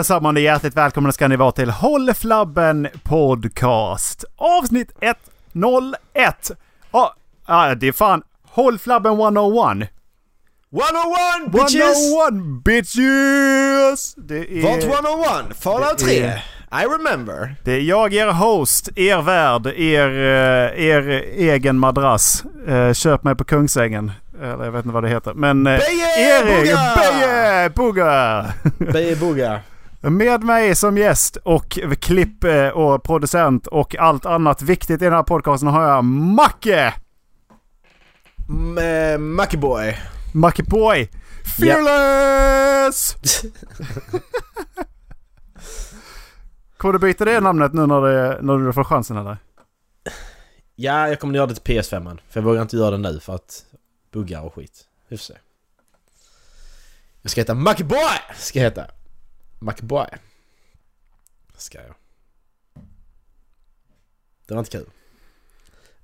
Allesammans och hjärtligt välkomna ska ni vara till Håll Flabben Podcast. Avsnitt 101. Ja, ah, det är fan Håll Flabben 101. 101 bitches! 101 bitches! Det är, Vault 101, Fallout det 3. är- I remember. det är jag, er host, er värd, er, eh, er egen madrass. Eh, Köp mig på Kungsängen. Eller jag vet inte vad det heter. Men... eh, Beje er egen Booga! Beje Booga! Beje Booga. Med mig som gäst och klipp eh, och producent och allt annat viktigt i den här podcasten har jag Macke! Eh, Mackyboy. Macke Boy! Fearless! Kommer du byta det namnet nu när, det, när du får chansen eller? Ja, jag kommer göra det till PS5. För jag vågar inte göra det nu för att buggar och skit. Vi får se. Jag ska heta Mackyboy! Ska jag heta. Mackyboy. Ska jag. Det var inte kul.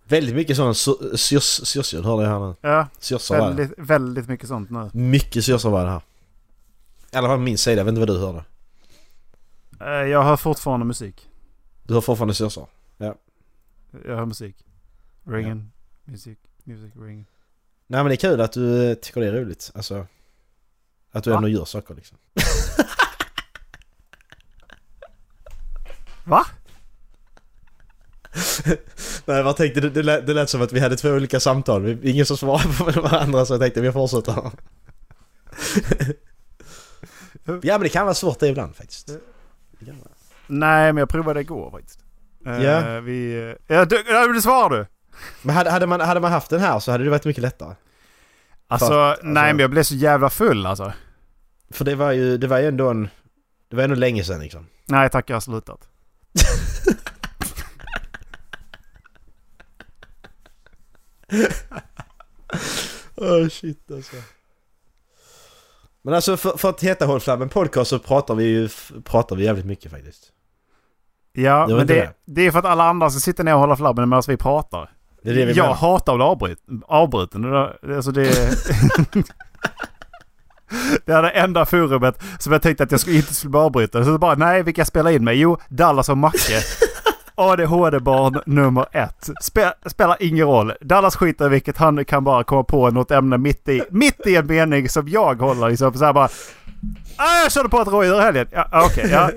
Väldigt mycket sån syrsljud hörde jag här nu. Ja, Syrsor väldigt, väldigt mycket sånt nu. Mycket syrsor var det här. I alla fall min sida, jag vet inte vad du hörde. Eh, Jag hör fortfarande musik. Du har fortfarande syrsor? Jag hör musik. Ringen. Musik. Music. Ring. Nej men det är kul att du eh, tycker det är roligt. Alltså... Att du Va? ändå gör saker liksom. Va? Nej jag bara tänkte, det, det, lät, det lät som att vi hade två olika samtal. Ingen som svarade på varandra så jag tänkte vi fortsätter. ja men det kan vara svårt det ibland faktiskt. Det. Nej, men jag provade igår faktiskt. Eh, Ja. Vi... Ja, du, ja, det svarar du! Men hade, hade, man, hade man haft den här så hade det varit mycket lättare. Alltså, Fast, nej alltså- men jag blev så jävla full alltså. För det var ju, det var ju ändå en... Det var ändå länge sedan liksom. Nej tack, jag har slutat. Oh shit alltså. Men alltså för, för att heta Håll Flabben Podcast så pratar vi ju pratar vi jävligt mycket faktiskt. Ja, men det, det. det är för att alla andra ska sitta ner och hålla flabben medan vi pratar. Det är det vi jag menar. hatar att bli avbruten. Alltså det, det är det enda forumet som jag tänkte att jag inte skulle avbryta. Så bara, nej vilka spelar in mig? Jo, Dallas och Macke. ADHD-barn nummer ett. Spe, spelar ingen roll. Dallas skiter i vilket han kan bara komma på något ämne mitt i, mitt i en mening som jag håller liksom så här bara. Ah, jag körde på ett rådjur i helgen. Ja, ah, okej, ja.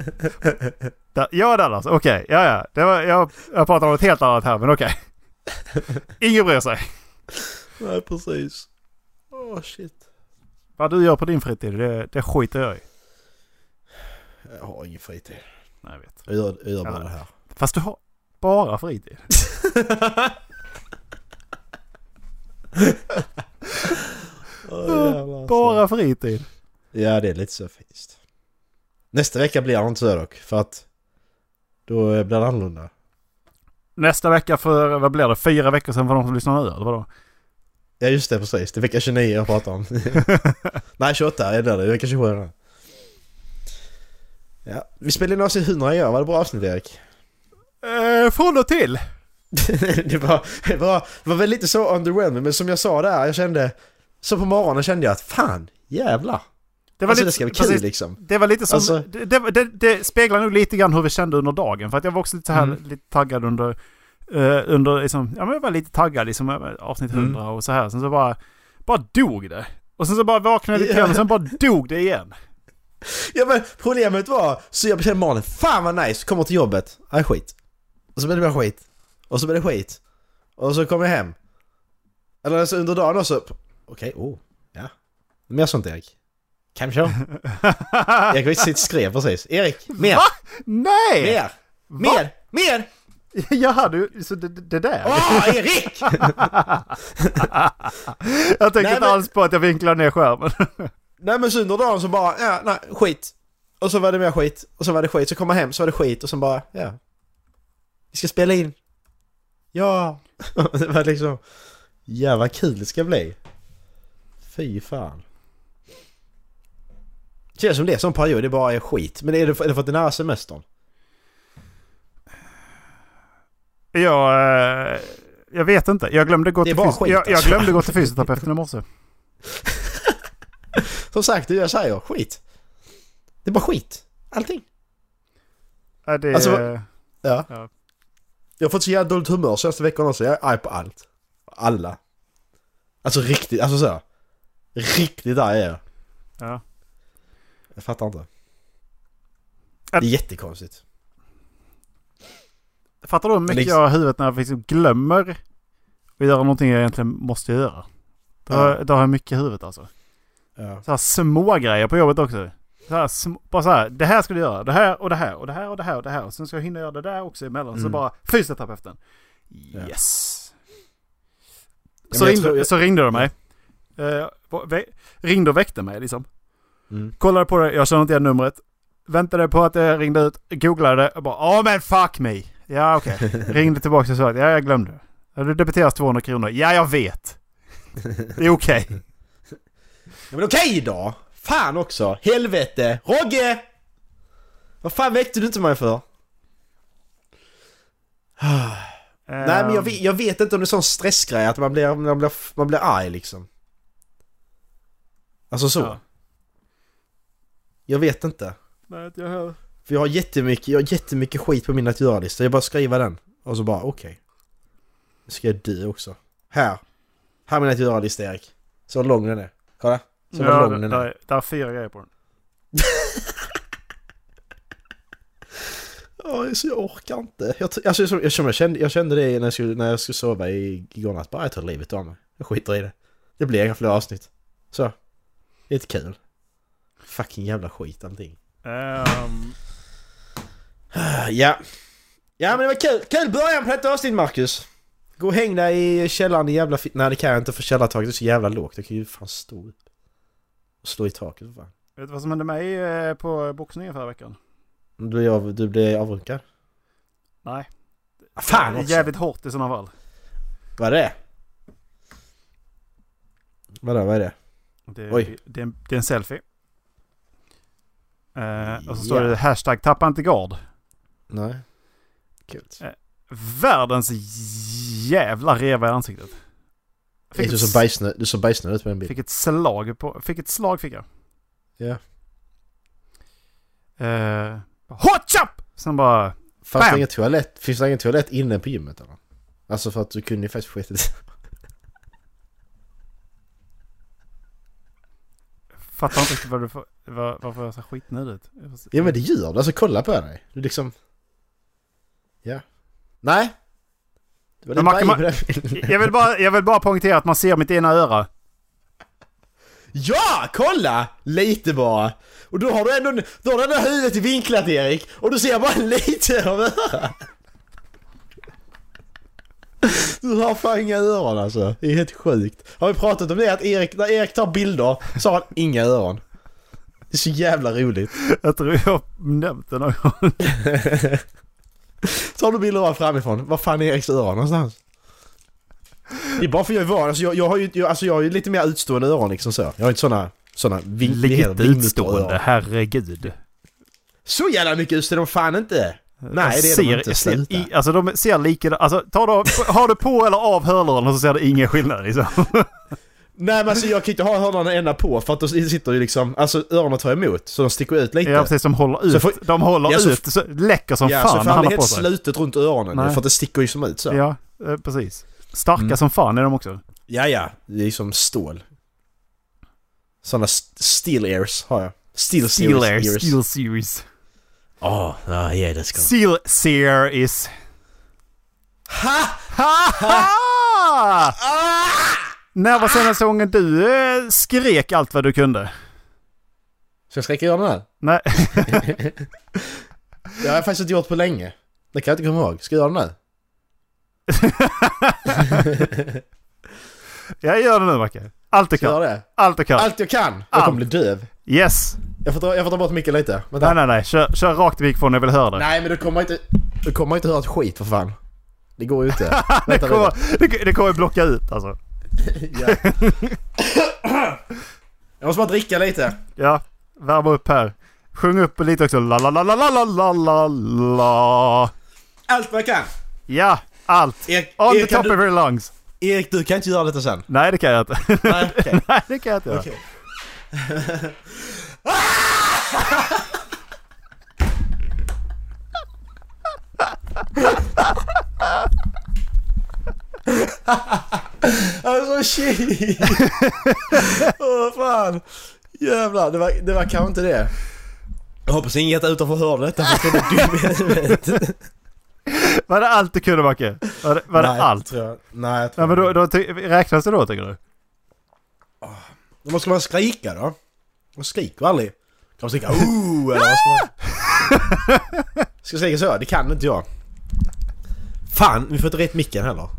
Da, ja Dallas, okej, ja ja. Det var, jag, jag pratar om något helt annat här men okej. Ingen bryr sig. Nej precis. Åh oh, shit. Vad du gör på din fritid, det, det skiter jag i. Jag har ingen fritid. Nej, jag vet. Jag gör, jag gör bara Ja. det här. Fast du har bara fritid. Alltså. Bara fritid. Ja det är lite så faktiskt. Nästa vecka blir det inte så dock. För att då blir det annorlunda. Nästa vecka för, vad blir det, fyra veckor sedan för de som lyssnar nu eller vadå? Ja just det precis. Det är vecka 29 jag pratar om. Nej 28 är det. Det är vecka 27 redan. Ja, vi spelade in avsnitt 100 igår. Var det bra avsnitt Erik? Eh, från och till. det, var, det, var, det var väl lite så underwhelming men som jag sa där, jag kände... Så på morgonen kände jag att fan, jävlar. Det var alltså lite, det ska bli kul precis, liksom. Det var lite som, Alltså- det, det, det, det speglar nog lite grann hur vi kände under dagen. För att jag var också lite så här, Mm. lite taggad under, eh, under liksom, ja men jag var lite taggad liksom över avsnitt Mm. 100 och så här. Sen så bara, bara dog det. Och sen så bara vaknade jag lite grann och sen bara dog det igen. Ja men problemet var, så jag kände morgonen, fan vad nice, kommer till jobbet, nej skit. Och så blev det bara skit. Och så blev det skit. Och så kom jag hem. Eller alltså under dagen också, okej, oh, ja. Mer sånt Erik. Kanske. Erik sitt skrev precis. Erik, mer! Va? Nej! Mer! Mer! Mer! Jaha, du, så det, det där? Åh, Erik! jag tänker inte men- alls på att jag vinklar ner skärmen. Nej men så under dagen så bara, ja, nej, skit. Och så var det mer skit. Och så var det skit. Så kom jag hem så var det skit och så bara, ja. Vi ska spela in. Ja. det var liksom, jävla kul det ska bli. Fy fan. Känns som det är som period, det bara är skit. Men är det, är det för att det är nära semestern? Jag, eh, jag vet inte. Jag glömde gå Det till, fys- skit, jag, jag alltså. glömde gå till fysioterapeuten i morse. Som sagt, det jag säger, skit. Det är bara skit. Allting. Ja, det, Alltså, Ja. Ja. Jag har fått så jävla dåligt humör senaste veckan också. Jag är arg på allt. Alla. Alltså riktigt, alltså så. Riktigt arg är jag. ja. Jag fattar inte. Det Att- är jättekonstigt. Fattar du hur mycket Liksom- jag har i huvudet när jag liksom glömmer att göra någonting jag egentligen måste göra? Då, Ja. då har jag mycket i huvudet alltså. Ja. Så här små grejer på jobbet också. Så här, bara så här, det här ska du göra, det här och det här och det här och det här och det här. Och sen ska jag hinna göra det där också emellan. Så Mm. bara fysioterapeuten. Ja. Yes. Ja, Så, ringde, tror så ringde de mig. Eh, ringde och väckte mig liksom. Mm. Kollade på det, jag kände inte igen numret. Väntade på att det ringde ut, googlade det och bara Åh men fuck me! Ja okej. Ringde tillbaka och sa att ja jag glömde. Det debiteras 200 kronor. Ja jag vet. Det är okej. Ja, men okej då! Fan också! Helvete! Rogge! Vad fan väckte du inte mig för? Nej men jag vet, jag vet inte om det är sån stressgrej att man blir, man blir, man blir arg liksom. Alltså så. Ja. Jag vet inte. Nej, inte jag heller. För jag har jättemycket, jag har jättemycket skit på min att göra-lista. Jag bara skriver den. Och så bara okej. Nu ska jag dö också. Här. Här är min att göra-lista Erik. Så lång den är. Kolla. Så Ja, lång där, den där, är. är- där är fyra grejer på den. Ja, så jag orkar inte. Jag, alltså, jag, jag, jag, kände, jag kände det när jag skulle, när jag skulle sova i, igår natt. Bara jag tar livet av mig. Jag skiter i det. Det blir inga fler avsnitt. Så. Lite kul. Fucking jävla skit allting. Ehm, Ja. Ja men det var kul. Kul början på detta avsnitt Marcus. Gå och häng dig i källaren i jävla fi- Nej det kan jag inte för källartaket är så jävla lågt. Jag kan ju fan stå upp. Och slå i taket för fan. vet du vad som hände mig eh, på boxningen förra veckan? Du blir, av, du blir avrunkad? Nej. Ah, fan också! Jävligt hårt i sådana fall. Vad är det? Vadå, vad är det? Det, Oj. det, är, en, det är en selfie. Eh, och så står Ja. det hashtag tappa inte gard. Nej. Kul. Världens jävla reva i ansiktet. Fick Du såg bajsnödig du såg bajsnödig ut på den bilden. fick ett slag på... Fick ett slag fick jag. Ja. Eh, hot chop! Sen bara... Fanns Bam! det ingen toalett? Finns det ingen toalett inne på gymmet eller? Alltså för att du kunde ju faktiskt skitit Fattar inte riktigt vad du var, varför jag ser skitnödig ut. Ja men det gör du, alltså kolla på dig. Du liksom... Ja. Nej! Det var Men man bilden. Jag vill, bara, jag vill bara poängtera att man ser mitt ena öra. Ja! Kolla! Lite bara. Och då har du ändå, då har du ändå huvudet vinklat Erik. Och du ser bara lite av örat. Du har fan inga öron alltså. Det är helt sjukt. Har vi pratat om det att Erik, när Erik tar bilder så har han inga öron. Det är så jävla roligt. Jag tror jag har nämnt det någon gång. Tar du bilder av framifrån, var fan är Eriks öron någonstans? Det är bara för jag är van, alltså jag, jag har ju, jag, alltså jag har ju lite mer utstående öron liksom så. Jag har inte såna, såna ving, Lite utstående, öron. herregud. Så jävla mycket utstående de fan inte! Nej, det är de ser, inte. ser, i, Alltså de ser likadana Alltså ta då, har du på eller av hörlurarna så ser det ingen skillnad liksom. Nej men alltså jag kan inte ha hörlurarna ända på för att då sitter ju liksom, alltså öronen tar emot så de sticker ut lite. Ja precis, de håller ut. Så får- de håller Ja, så- ut. Så, läcker som ja, fan så fan han det har helt sig. slutet runt öronen Nej. för att det sticker ju som ut så. Ja, eh, precis. Starka Mm. som fan är de också. ja, ja. Det är som stål. Såna st- steel ears har jag. Steel, Steel Air, ears. Steel Series. Åh, ja, ja det ska Steel Series. Ha! Ha ha! Ah! När var senaste gången du eh, skrek allt vad du kunde? Ska jag skrika göra den här? Nej, Det har jag faktiskt inte gjort på länge. Det kan jag inte komma ihåg. Ska jag göra den nu? jag gör det nu Macke. Allt du Ska jag kan. göra det? Allt du kan. Allt jag kan! Jag Allt. kommer bli döv. Yes. Jag får, ta, jag får ta bort micken lite. Vänta. Nej, nej, nej. Kör, kör rakt i mikrofonen, jag vill höra det. Nej men du kommer inte... Du kommer inte höra ett skit för fan. Det går ju inte. det, Vänta kommer, det, det kommer blocka ut alltså. Jag måste bara dricka lite. Ja, värma upp här. Sjung upp lite också. La, la, la, la, la, la, la, la. Allt vad jag kan. Ja, allt. Erik, On Erik, the top du... of your lungs. Erik, du kan inte göra detta sen. Nej, det kan jag inte. Nej, okay. Nej det kan jag inte göra. Okay. Alltså shit! Åh fan! Jävlar, det var, det var kanske inte det. Jag hoppas inget utanför hörde detta för det är dum. Var det allt du kunde Macke? Var det, var det Nej, allt? Tror jag. Nej, jag tror Ja, men då, då räknas det då tycker du? Då måste man skrika då? Man skriker aldrig. Kan man skrika oh eller vad ska man... Ska jag skrika så? Det kan inte jag. Fan, vi får inte rätt micken heller.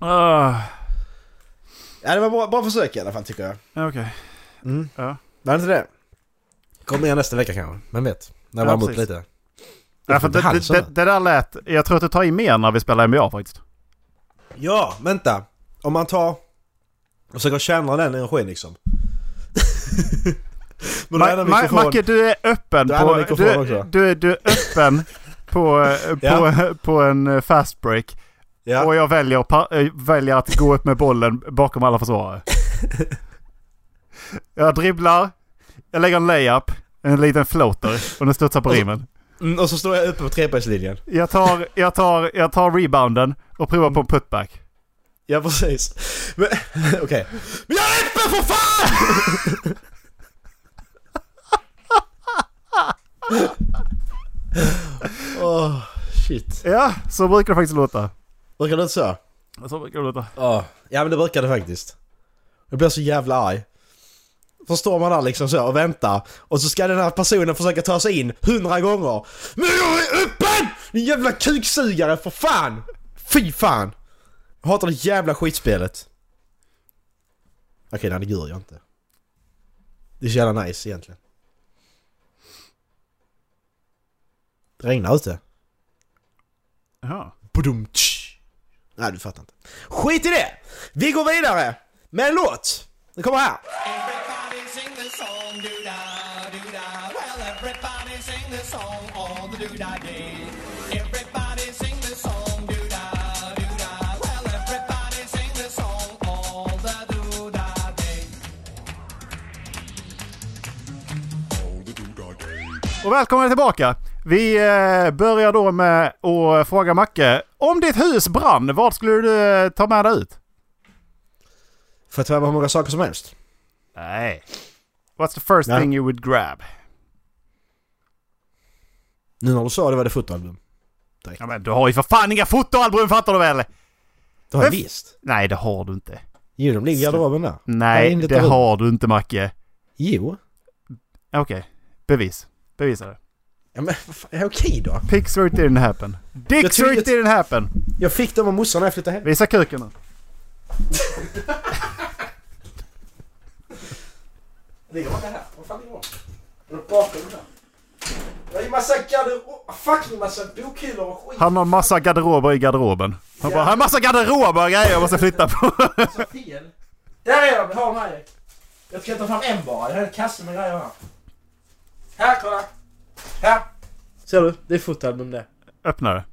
Ah, Ja, det var bra, bra försök i alla fall tycker jag. ja, Okej. Mm. Ja. Var det inte det? Kommer igen nästa vecka kanske. Men vet. När jag Ja, emot precis. lite. Ja, för det, det, det, det där lät... Jag tror att du tar i mer när vi spelar NBA faktiskt. Ja, vänta. Om man tar och försöker känna den energin liksom. Men Ma- Ma- Macke, du är öppen på... Du, du, du är öppen på, eh, på, på en eh, fast break. Ja. Och jag väljer, äh, väljer att gå upp med bollen bakom alla försvarare. jag dribblar, jag lägger en layup, en liten floater och den studsar på Och så- rimmen. Mm, och så står jag uppe på trepoängslinjen. Jag tar, jag, tar, jag tar rebounden och provar på en putback. Ja precis. Men okej. Men jag är öppen för fan! Åh, shit. Ja, så brukar det faktiskt låta. Brukar det inte så? Så brukar det låta. Ja. Ja men det brukar det faktiskt. Jag blir så jävla arg. Förstår man där liksom så och väntar och så ska den här personen försöka ta sig in hundra gånger. Men jag är öppen! Din jävla kuksugare för fan! Fy fan! Jag hatar det jävla skitspelet. Okej, nej det gör jag inte. Det är så jävla nice egentligen. Det regnar ute. Jaha. Badum, tsch. Nej, du fattar inte. Skit i det! Vi går vidare med en låt. Den kommer här. Och välkomna tillbaka! Vi eh, börjar då med att fråga Macke om ditt hus brann, vad skulle du eh, ta med dig ut? Jag ta med hur många saker som helst? Nej. What's the first Nej. thing you would grab? Nu när du sa det var det fotoalbum. Ja men du har ju för fan inga fotoalbum fattar du väl? Det har jag visst. Nej det har du inte. Jo, de ligger i garderoben där. Nej det har du inte Macke. Jo. Okej. Bevis. Bevisa det. Ja men okej då. Picture it didn't happen. Jag it att- didn't happen. Jag fick dem av morsan när jag flyttade hem. Visa kuken nu. Ligger de här? Vad fan ligger? Är de bakom den? Det är massa garderob... Fucking massa bokhyllor och skit. Han har massa garderober i garderoben. Han Ja. bara, har massa garderober och grejer jag måste flytta på. Massa fel. Där är de! Jag har de här. Jag ska ta fram en bara. Jag har en kasse med grejer här. Här, kolla! Här! Ser du? Det är fotoalbum det. Öppna det.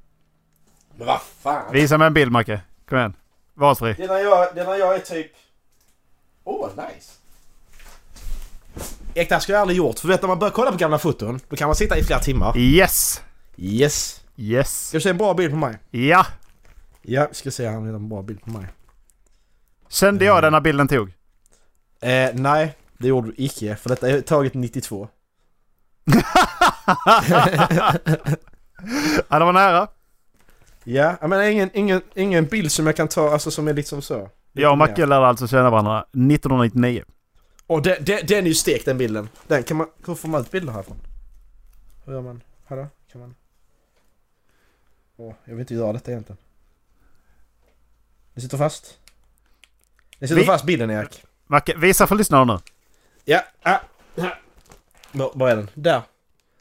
Men vad fan? Visa mig en bild Macke. Kom igen. Valfri. Det är när jag, det är, när jag är typ... Åh, oh, nice! Erik, det här skulle jag aldrig gjort. För vet när man börjar kolla på gamla foton, då kan man sitta i flera timmar. Yes! Yes! Yes. Ska du se en bra bild på mig? Ja! Ja, ska se om det är en bra bild på mig. Kände jag den när bilden tog? Eh, nej, det gjorde du icke. För detta är taget 92. Ja, det var nära. Ja, menar ingen, ingen, ingen bild som jag kan ta, alltså som är liksom så. Jag och Macke lärde alltså känna varandra 1999. Och den, den, den är ju stekt den bilden. Den kan man, hur får man ut bilder härifrån? Hur gör man? Hallå? Kan man? Åh, jag vill inte göra detta egentligen. Det sitter fast. Det sitter Vi- fast bilden Erik. Macke, visa för lyssnarna nu. Ja, ah, ah. Var, var är den? Där.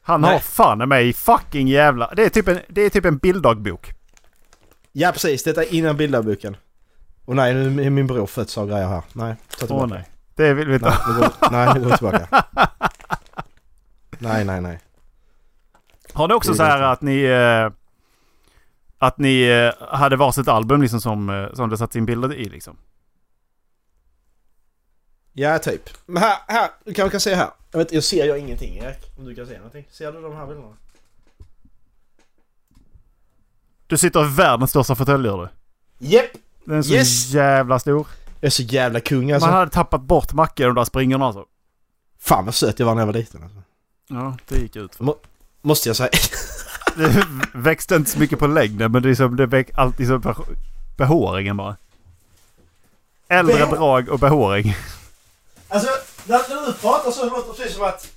Han Nej. har fan i fucking jävla... Det är typ en, det är typ en bilddagbok. Ja precis, detta är innan bilderboken. Och nej, nu är min bror född av grejer här. Nej, ta Åh tillbaka. nej. Det vill vi inte Nej, nu går, nej, nu går vi tillbaka. Nej, nej, nej. Har ni också så här att ni... Eh, att ni eh, hade varsitt album liksom som, eh, som det satt in bilder i liksom? Ja, typ. Men här, här, du kan, kan se här. Jag, vet, jag ser jag ingenting Erik. Om du kan se någonting. Ser du de här bilderna? Du sitter i världens största fåtölj gör du. Japp! Den är så Yes! jävla stor. Jag är så jävla kung alltså. Man hade tappat bort Macke de där springorna alltså. Fan vad söt jag var när jag var liten alltså. Ja, det gick ut för. Måste jag säga. Det växte inte så mycket på längden men det, är som, det väck alltid som beh- behåringen bara. Äldre drag och behåring. Alltså, när, när du pratar så låter det precis som att...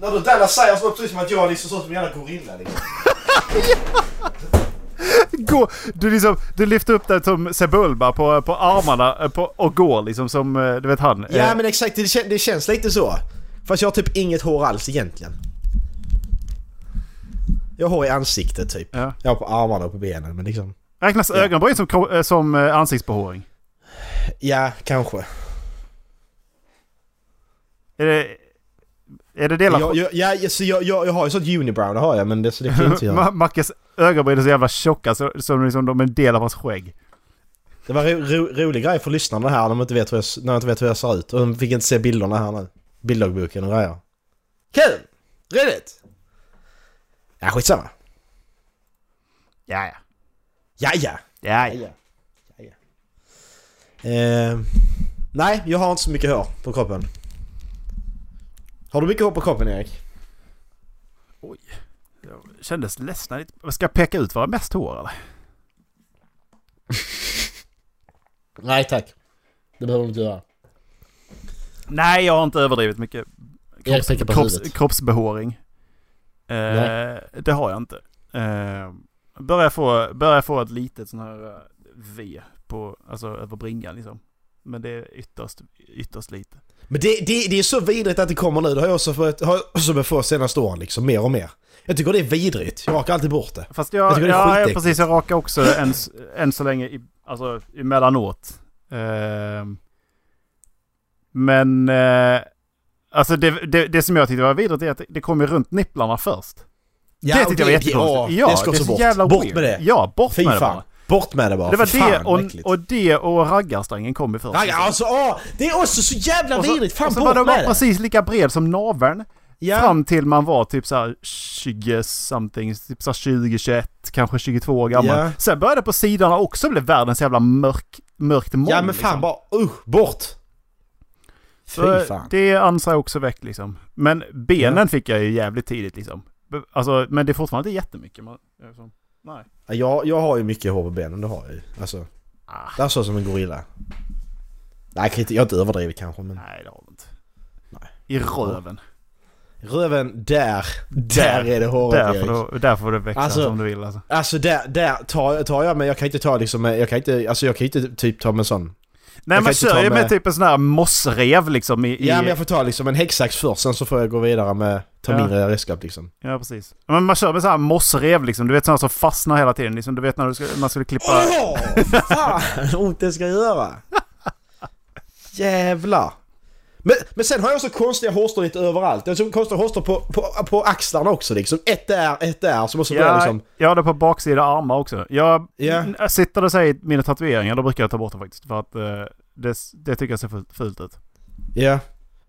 När du Dallas säger så låter det precis som att jag liksom så som en jävla gorilla liksom. Gå, du, liksom, du lyfter upp det som Sebulba på, på armarna eh, på, och går liksom som, eh, du vet han. Ja Eh, men exakt, det, kän, det känns lite så. Fast jag har typ inget hår alls egentligen. Jag har hår i ansiktet typ. Ja. Jag har på armarna och på benen men liksom... Räknas Ja. ögonbryn som, som eh, ansiktsbehåring? Ja, kanske. Är det, är det delar Jag, jag, ja, så jag, jag, jag har ju sånt unibrow, det har jag men det, så det kan jag göra. Ma- Mackes ögonbryn är så jävla tjocka så, som liksom de är en del av hans skägg. Det var ro, ro, rolig grej för lyssnarna här när de inte vet hur jag, när de inte vet hur jag ser ut. Och de fick inte se bilderna här nu. Bilddagboken och grejer. Kul! Roligt! Ja, skitsamma. Ja, ja. Ja, ja. Ja, ja. ja, ja. Eh, nej, jag har inte så mycket hår på kroppen. Har du mycket hår på kroppen Erik? Oj. Jag kändes ledsen. Ska jag peka ut vad jag mest hår eller? Nej tack. Det behöver du inte göra. Nej, jag har inte överdrivet mycket kropps, huvudet. kroppsbehåring. Eh, det har jag inte. Eh, börjar, få, börjar få ett litet sån här eh, V på, alltså över bringan liksom. Men det är ytterst, ytterst lite. Men det, det, det är så vidrigt att det kommer nu. Det har jag också fått, har jag också börjat få senaste åren liksom, mer och mer. Jag tycker det är vidrigt. Jag rakar alltid bort det. Fast Jag jag, det är ja, ja, precis. Jag rakar också än, än så länge i, alltså, emellanåt. Eh, men eh, alltså det, det, det som jag tyckte var vidrigt är att det, det kommer runt nipplarna först. det och tyckte jag var jättekonstigt. Ja, det ska är också så bort. jävla bort med det. Ja, bort Fy med det fan. bara. Bort med det bara. Det var Fy fan, det och, äckligt. och det och raggarsträngen kom först. Raggar, alltså åh! Det är också så jävla Och så- vidrigt! Fan och så bort var den var precis lika bred som naveln. Ja. Fram till man var typ såhär 20 something, typ såhär 20, 21, kanske 22 år gammal. Ja. Sen började det på sidorna också bli världens jävla mörk, mörkt moln. Ja men fan liksom. bara usch, bort! Fy Så fan. det ansar jag också väck liksom. Men benen fick jag ju jävligt tidigt liksom. Alltså, men det är fortfarande inte jättemycket. Man, alltså, nej. Ja, Jag, jag har ju mycket hår på benen, det har jag ju. Alltså, Ah, det är så som en gorilla. Nej, jag har inte överdrivit kanske men... nej, det har du inte. Nej. I röven. Röven, där, där är det håret Där Erik. du, där får du växa Alltså- som du vill alltså. Alltså där, där tar, tar jag men jag kan inte ta liksom, jag kan inte, alltså jag kan inte typ ta med sån. Nej kör ta ju med med- typ en sån här mossrev liksom i... i Ja men jag får ta liksom en häcksax först, sen så får jag gå vidare med, ta Ja. mindre redskap liksom. Ja precis. Men man kör med sån här mossrev liksom. Du vet sådana som fastnar hela tiden. Liksom, du vet när du ska, man skulle klippa... Åh! fan ont det ska göra! Jävlar! Men, men sen har jag också konstiga hårstrån lite överallt. Jag har så konstiga hårstrån på, på, på axlarna också liksom. Ett där, ett där. Så måste Ja, liksom... jag har det på baksida armar också. Jag Ja. n- sitter och säger mina tatueringar, då brukar jag ta bort dem faktiskt. För att eh, det, det tycker jag ser fult, ut. Ja.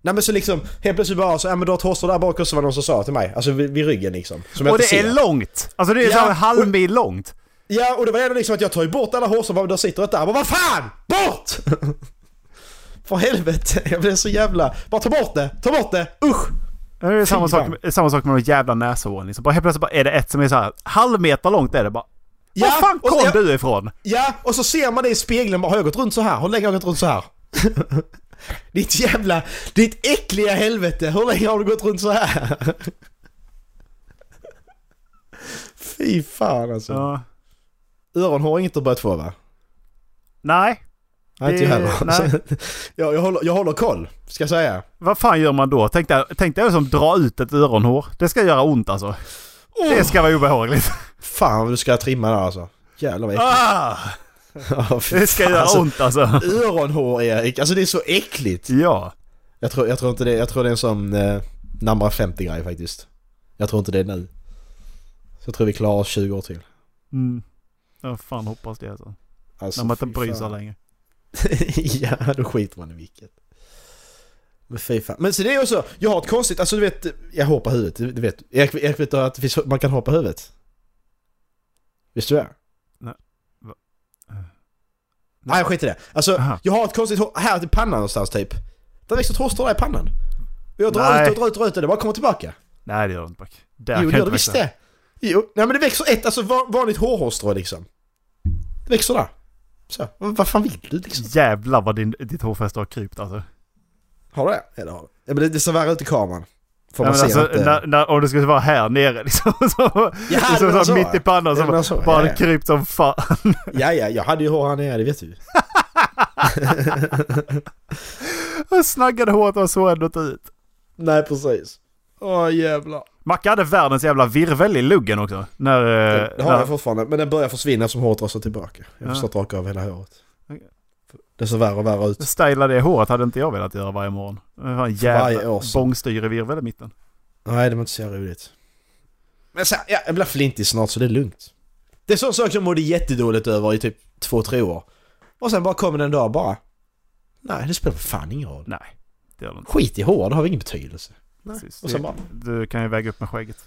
Nej men så liksom, helt plötsligt bara så, ja men du har ett hårstrå där bak också var det någon som sa till mig. Alltså vid, vid ryggen liksom. Som Och det inte är ser. långt! Alltså det är Ja, så här en halv mil långt. Ja och det var ändå liksom att jag tar ju bort alla hårstrån, bara, där sitter ett där. Bara, vad fan! Bort! För helvete, jag blev så jävla... Bara ta bort det, ta bort det, usch! Det är samma sak, samma sak med de jävla näshåren. Liksom. Bara helt plötsligt bara är det ett som är så här halv meter långt är det bara. Var fan kom ja, du ifrån? Ja, och så ser man det i spegeln bara, har jag gått runt så här? Hur länge har jag gått runt så här? Ditt jävla, ditt äckliga helvete, hur länge har du gått runt så här? Fy fan alltså. Ja. Öronhår har inget att börjat få va? Nej, Nej, inte jag heller. jag, jag, håller, jag håller koll, ska jag säga. vad fan gör man då? Tänk dig, tänk dig som dra ut ett öronhår. Det ska göra ont alltså. Det ska vara obehagligt. Fan vad du ska trimma där alltså. Jävlar vad äckligt. Ah, det ska göra alltså, ont alltså. Öronhår Erik, alltså det är så äckligt. Ja. Jag tror, jag tror inte det, jag tror det är en sån eh, närmare 50 grej faktiskt. Jag tror inte det är nu. Så jag tror vi klarar oss 20 år till. Mm. Jag fan hoppas det alltså. Alltså, När man inte bryr sig längre. ja, då skiter man i vilket. Men fy fan. Men så det är ju så, jag har ett konstigt, alltså du vet, jag på huvudet, du vet. Erik, Erik vet du att det finns, man kan på huvudet? Visst du är? Nej skit i det. Alltså Aha. jag har ett konstigt hår här i pannan någonstans typ. Det växer ett hårstrå i pannan. Och jag drar Nej. ut och drar ut och drar ut och det bara kommer tillbaka. Nej det gör det inte Back. Där jo det gör det visst det. Jo, nej men det växer ett alltså va- vanligt hårhårstrå liksom. Det växer där. Så, vad, fan vill du liksom? Jävlar vad din, ditt hårfäste har krypt alltså. Har du det? Ja det har du. Ja, men det, det ser värre ut i kameran. Får Ja, man se alltså, inte... när, när, om det skulle vara här nere liksom. Så, Ja, så, det så, så. mitt i pannan Det var så så, bara ja, ja. krypt som fan. Ja, ja, jag hade ju hår här nere, det vet du. Snaggade håret var så ändå ut. Nej, precis. Åh jävlar. Macke hade världens jävla virvel i luggen också. När... eh, Det har när jag fortfarande, men den börjar försvinna som håret sig tillbaka. Jag har Ja. fått raka av hela håret. Det ser värre och värre ut. Styla det håret hade inte jag velat göra varje morgon. Det var en jävla år så. bångstyrevirvel i mitten. Nej, det var inte så roligt. Men så, ja, jag blir flintig snart så det är lugnt. Det är sån sak jag mådde jättedåligt över i typ två, tre år. Och sen bara kommer den dag bara... Nej, det spelar fan ingen roll. Nej, det gör det inte. Skit i hår, det har ingen betydelse. Nej. Precis. Och sen bara... Du kan ju väga upp med skägget.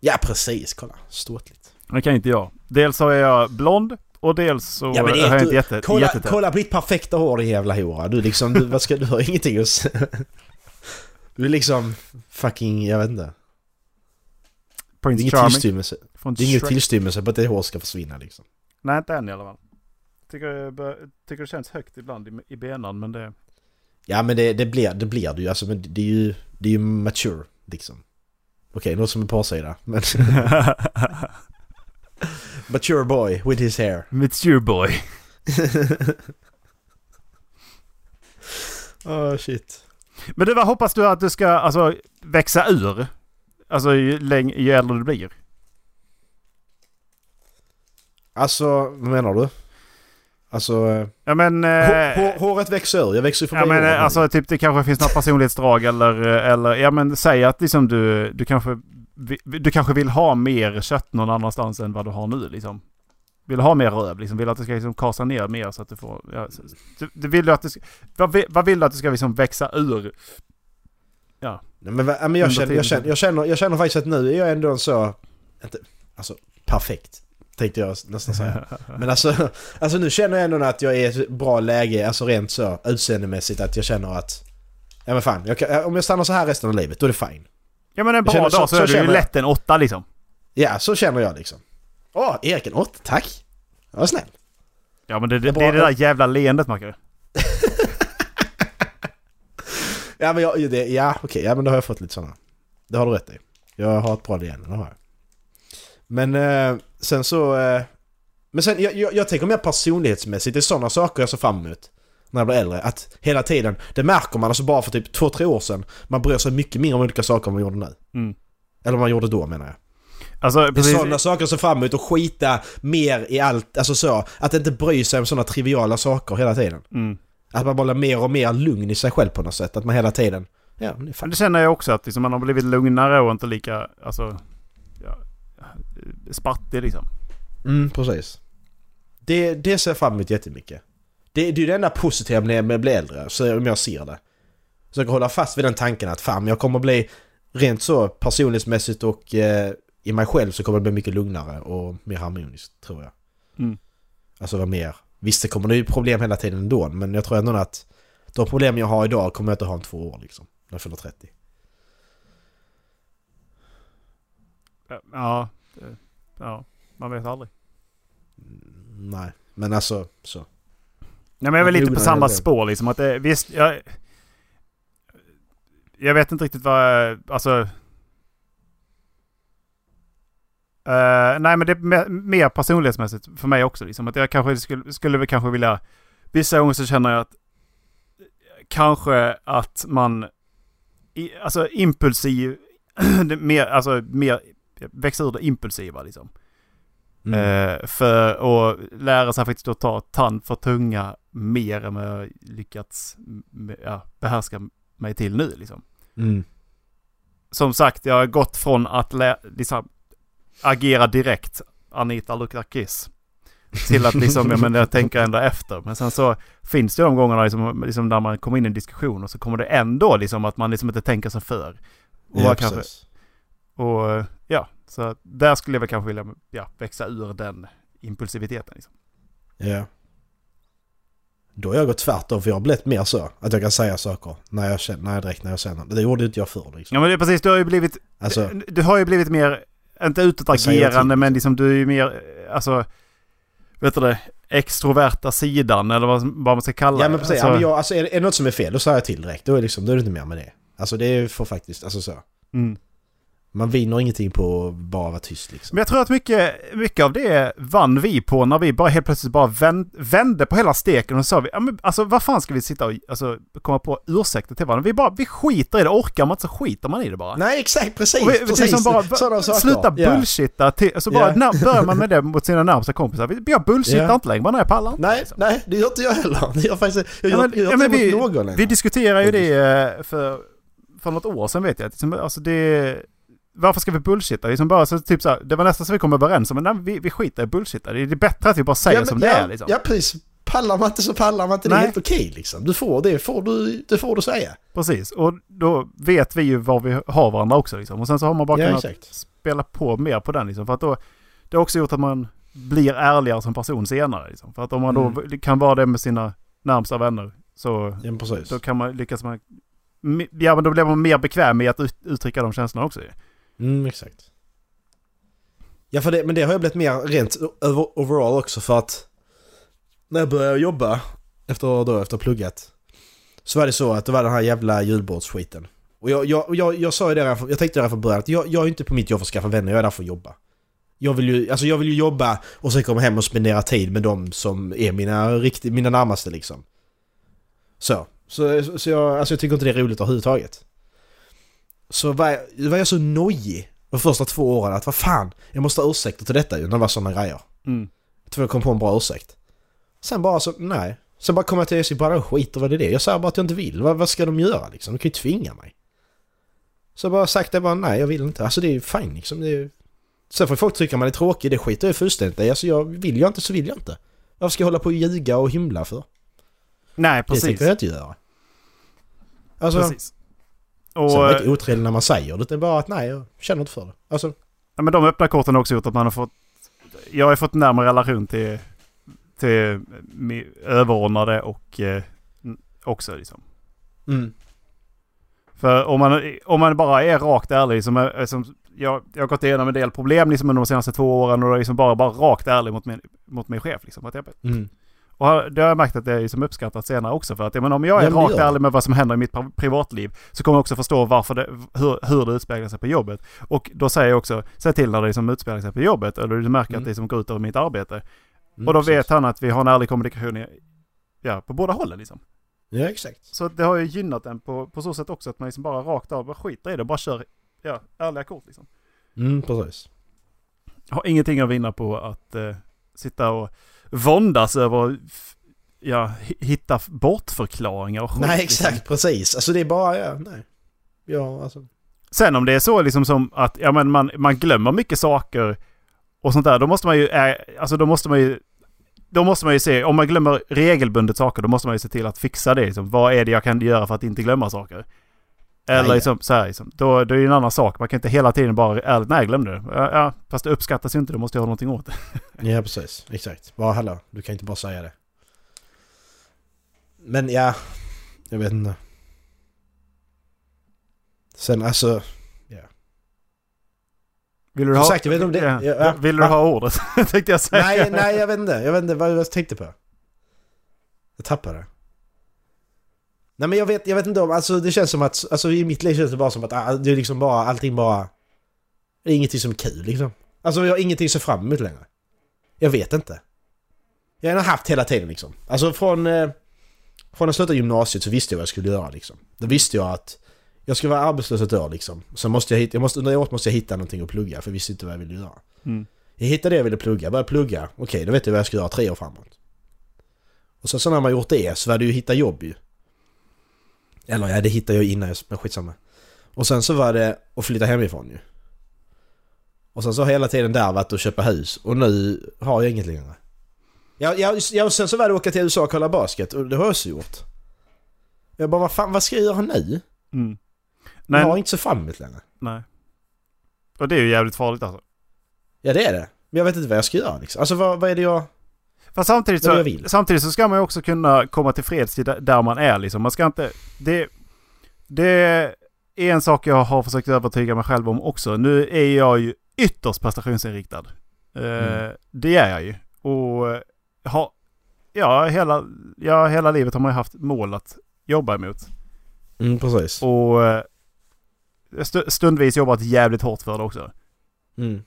Ja, precis. Kolla. Ståtligt. Det kan inte jag. Dels så är jag blond och dels så Ja, men det är har jag inte jätte, Kolla, jättetätt. kolla på ditt perfekta hår din jävla hora. Du liksom, du, vad ska, du har ingenting att säga. Du är liksom fucking, jag vet inte. Det är Prince ingen tillstymmelse. Det är ingen tillstymmelse på att det hår ska försvinna liksom. Nej, inte än i alla fall. Tycker det, bör, tycker det känns högt ibland i, i benan men det... Ja men det, det, blir, det blir det ju. Alltså, men det är ju, det är ju mature liksom. Okej, något som en parsida. Men mature boy with his hair. Mature boy. Oh shit. Men du, vad hoppas du att du ska alltså, växa ur? Alltså ju, läng, ju äldre du blir. Alltså, vad menar du? Alltså, Ja men... hår, Eh, hår, håret växer ur. Jag växer ju förbi ja men håret eh, alltså typ det kanske finns något personlighetsdrag eller, eh, eller... Ja men säg att liksom du, du kanske... Du kanske vill ha mer kött någon annanstans än vad du har nu liksom. Vill ha mer röv liksom. Vill att det ska liksom kasa ner mer så att du får... Ja, så, du, du vill du att det ska, vad, vad vill du att det ska liksom växa ur? Nej, men, ja, men jag, känner, jag, känner, jag, känner, jag känner faktiskt att nu är jag ändå en så... Inte, alltså, perfekt. Tänkte jag nästan säga. Men alltså, alltså nu känner jag ändå att jag är i ett bra läge, alltså rent så utseendemässigt att jag känner att... Ja men fan, jag kan, om jag stannar så här resten av livet då är det fine. Ja men en bra känner så- dag så, så är du ju lätt en åtta liksom. Ja, så känner jag liksom. Åh, Erik en åtta, tack! Jag var snäll. Ja men det, Det det, är det där jävla leendet Macke. Ja men jag, det, ja okej, ja men då har jag fått lite sådana. Det har du rätt i. Jag har ett bra leende, det har jag. Men eh, sen så... Eh, men sen, jag, jag, jag tänker mer personlighetsmässigt, det är sådana saker jag ser fram emot. När jag blir äldre. Att hela tiden, det märker man alltså bara för typ två, tre år sedan. Man bryr sig mycket mer om olika saker än man gjorde nu. Mm. Eller man gjorde då menar jag. Alltså Det är sådana saker ser fram emot och skita mer i allt, alltså så. Att inte bry sig om sådana triviala saker hela tiden. Mm. Att man bara blir mer och mer lugn i sig själv på något sätt. Att man hela tiden... Ja, men det det känner jag också att liksom, man har blivit lugnare och inte lika, alltså, spattig liksom. Mm, precis. Det, det ser jag fram emot jättemycket. Det, det är ju det enda positiva med med att bli äldre, så om jag ser det. Så jag kan hålla fast vid den tanken att fan, jag kommer bli rent så personlighetsmässigt och eh, i mig själv så kommer det bli mycket lugnare och mer harmoniskt, tror jag. Mm. Alltså vara mer... Visst, det kommer det ju problem hela tiden ändå, men jag tror ändå att de problem jag har idag kommer jag inte ha om två år liksom. När jag fyller 30. Ja, det, ja, man vet aldrig. Mm, Nej, men alltså så. Nej men jag är väl lite på samma spår liksom. Att det, visst, jag, jag vet inte riktigt vad, alltså... Eh, nej men det är mer, personlighetsmässigt för mig också. Liksom. Att jag kanske skulle, skulle väl kanske vilja... Vissa gånger så känner jag att kanske att man... I, alltså impulsiv... mer, alltså mer... Växa ur det impulsiva liksom. Mm. Eh, för att lära sig faktiskt att ta tand för tunga mer än vad jag lyckats ja, behärska mig till nu. Liksom. Mm. Som sagt, jag har gått från att liksom, agera direkt, Anita luktar kiss, till att liksom, jag, menar, jag tänker ändå efter. Men sen så finns det de gångerna liksom, liksom, när man kommer in i en diskussion och så kommer det ändå liksom att man liksom inte tänker sig för. Och, Ja, kanske, precis. Och ja, så där skulle jag väl kanske vilja ja, växa ur den impulsiviteten. Liksom. Ja. Då har jag gått tvärtom för jag har blivit mer så. Att jag kan säga saker när jag känner, när jag direkt när jag känner. Det gjorde inte jag förr liksom. Ja men det är precis, du har ju blivit... Alltså, Du har ju blivit mer, inte säger utåtagerande men liksom du är ju mer, alltså... Vet du det? Extroverta sidan eller vad, vad man ska kalla ja men precis. Alltså, ja, men jag, alltså, är, det- är det något som är fel då säger jag till direkt. Då är, det liksom, då är det inte mer med det. Alltså det får faktiskt, alltså så. mm. Man vinner ingenting på att bara vara tyst liksom. Men jag tror att mycket, mycket av det vann vi på när vi bara helt plötsligt bara vänd, vände på hela steken och sa vi, ja, men, alltså vad fan ska vi sitta och alltså, komma på ursäkter till varandra? Vi bara, vi skiter i det, orkar man inte så skiter man i det bara. Nej exakt, precis! Och vi, är precis. som bara, Sådana saker. sluta Ja. bullshitta, till, så bara Ja. när, börjar man med det mot sina närmsta kompisar. Jag bullshittar Ja. inte längre, bara när jag pallar inte. Nej, liksom. nej, det gör inte jag heller. Det gör faktiskt, jag Ja, gör, men- jag gör ja, men vi- någon längre. Vi diskuterade ju det eh, för, för något år sedan vet jag. Liksom, Alltså det, varför ska vi bullshitta? Liksom bara, så, typ så här, det var nästan så vi kom överens om, men nej, vi, vi skiter i bullshitta. Det är bättre att vi bara säger ja, men- som det ja, är liksom. Ja, precis. Pallar man inte så pallar man inte. Det är Nej. helt okej liksom. Du får det, får du, det får du säga. Precis, och då vet vi ju var vi har varandra också liksom. Och sen så har man bara Ja, kunnat exakt. spela på mer på den liksom. För att då, det har också gjort att man blir ärligare som person senare liksom. För att om man då Mm. kan vara det med sina närmsta vänner så Ja, då kan man lyckas man... Ja men då blir man mer bekväm med att ut, uttrycka de känslorna också. Mm, exakt. Ja, för det, men det har jag blivit mer rent över, overall också för att när jag började jobba efter, då, efter pluggat så var det så att det var den här jävla julbordsskiten. Och jag, jag, jag, jag sa ju det där, jag tänkte det från början att jag, jag är inte på mitt jobb för att skaffa vänner, jag är där för att jobba. Jag vill ju, alltså jag vill ju jobba och sen komma hem och spendera tid med de som är mina, riktigt, mina närmaste liksom. Så. Så, så jag, alltså jag tycker inte det är roligt överhuvudtaget. Så var jag, var jag så nojig de första två åren att vad fan, jag måste ha ursäkter till detta ju när det var sådana grejer. Mm. Jag tror jag kom på en bra ursäkt. Sen bara så, nej. Sen bara kom jag till SJ bara skit och vad det är det. Jag säger bara att jag inte vill. Vad, vad ska de göra liksom? De kan ju tvinga mig. Så jag bara sagt det bara nej jag vill inte. Alltså det är ju fine liksom. Det är... Sen får folk tycka man är tråkig, det skiter jag fullständigt i. Alltså jag vill jag inte så vill jag inte. Varför ska jag hålla på och ljuga och hymla för? Nej Det precis. tänker jag inte göra. Alltså, precis. Och, sen är det eh, inte otrevligt när man säger det. Det är bara att nej, jag känner inte för det. Alltså, ja, men de öppna korten har också gjort att man har fått... Jag har fått närmare relation till, till överordnade och eh, också liksom. mm. För om man, om man bara är rakt ärlig, som, är- som jag, jag har gått igenom en del problem liksom under de senaste två åren och är liksom bara, bara rakt ärlig mot min, mot min chef. Liksom, att jag, Mm. Och det har jag märkt att det är liksom uppskattat senare också. För att menar, om jag är Ja, men rakt ärlig med vad som händer i mitt pri- privatliv så kommer jag också förstå varför det, hur, hur det utspeglar sig på jobbet. Och då säger jag också, säg till när det liksom utspelar sig på jobbet eller du märker Mm. att det som går ut över mitt arbete. Mm, och då precis. vet han att vi har en ärlig kommunikation i, ja, på båda hållen liksom. Ja, exakt. Så det har ju gynnat en på, på så sätt också att man liksom bara rakt av bara skiter i det och bara kör ja, ärliga kort liksom. Mm, precis. Har ingenting att vinna på att eh, sitta och våndas över ja, hi- hitta bortförklaringar och skit. Nej, liksom. exakt. Precis. Alltså det är bara, ja, nej. Ja, alltså. Sen om det är så liksom som att ja, men man, man glömmer mycket saker och sånt där. Då måste man ju, alltså då måste man ju då måste man ju se, om man glömmer regelbundet saker, då måste man ju se till att fixa det. Liksom. Vad är det jag kan göra för att inte glömma saker? Eller ja. liksom, så här, liksom, då, då är det ju en annan sak. Man kan inte hela tiden bara ärligt, nej glömde det. Ja, ja, fast det uppskattas ju inte, då måste jag ha någonting åt det. Ja, precis. Exakt. Bara hallå, du kan inte bara säga det. Men ja, jag vet inte. Sen alltså, Vill du Som ha, sagt, jag vet inte om det- ja, ja, vill du va? ha ordet? Tänkte jag säga. nej, nej jag vet inte. Jag vet inte vad jag tänkte på. Jag tappade det. Nej men jag vet, jag vet inte om, alltså det känns som att, alltså i mitt liv känns det bara som att ah, det är liksom bara, allting bara... Det är ingenting som är kul liksom. Alltså jag har ingenting att se fram emot längre. Jag vet inte. Jag har haft hela tiden liksom. Alltså från... Eh, från att sluta gymnasiet så visste jag vad jag skulle göra liksom. Då visste jag att jag ska vara arbetslös ett år liksom. Så måste jag hitta, jag måste, under året måste jag hitta någonting att plugga för jag visste inte vad jag ville göra. Mm. Jag hittade det jag ville plugga, började plugga. Okej, då vet jag vad jag ska göra tre år framåt. Och sen så när man gjort det så var det ju hitta jobb ju. Eller ja, det hittade jag innan, men skitsamma. Och sen så var det att flytta hemifrån ju. Och sen så har hela tiden där varit att köpa hus. Och nu har jag inget längre. Ja, ja, ja, och sen så var det att åka till USA och kolla basket. Och det har jag också gjort. Jag bara, vad fan, vad ska jag göra nu? Mm. Jag har Nej, inte så fram emot längre. nej. Och det är ju jävligt farligt alltså. Ja, det är det. Men jag vet inte vad jag ska göra liksom. Alltså vad, vad är det jag... Fast samtidigt så, samtidigt så ska man ju också kunna komma till freds där- man är liksom. Man ska inte... Det, det är en sak jag har försökt övertyga mig själv om också. Nu är jag ju ytterst prestationsinriktad. Eh, Mm. Det är jag ju. Och eh, har... Ja hela, ja, hela livet har man ju haft mål att jobba emot. Mm, precis. Och eh, st- stundvis jobbat jävligt hårt för det också. Mm.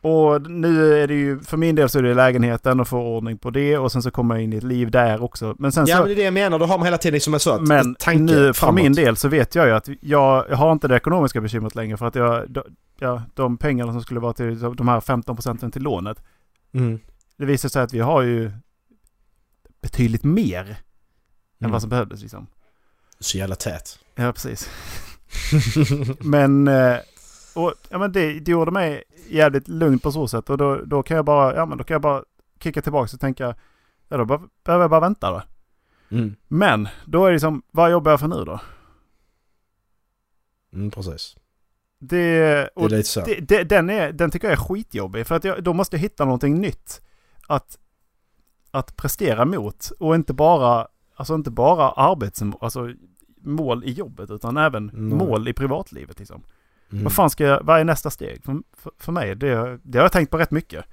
Och nu är det ju, för min del så är det lägenheten och få ordning på det och sen så kommer jag in i ett liv där också. Men sen Ja så... men det är det jag menar, då har man hela tiden liksom en sån Men tanke nu för min del så vet jag ju att jag, jag har inte det ekonomiska bekymret längre för att jag, de, ja, de pengarna som skulle vara till de här 15 procenten till lånet. Mm. Det visar sig att vi har ju betydligt mer än Mm. vad som behövdes liksom. Så jävla tät. Ja, precis. men, eh, och, ja, men det, det gjorde mig jävligt lugnt på så sätt och då, då kan jag bara, ja men då kan jag bara kicka tillbaka och tänka, ja då be- behöver jag bara vänta då. Mm. Men, då är det liksom, vad jobbar jag för nu då? Mm, precis. Det, Det är och lite så. det, det, den, är, den tycker jag är skitjobbig för att jag, då måste jag hitta någonting nytt att, att prestera mot och inte bara, alltså inte bara arbetsmål, alltså mål i jobbet utan även Nej. mål i privatlivet liksom. Mm. Vad fan ska jag, vad är nästa steg? För, för, för mig, det, det har jag tänkt på rätt mycket.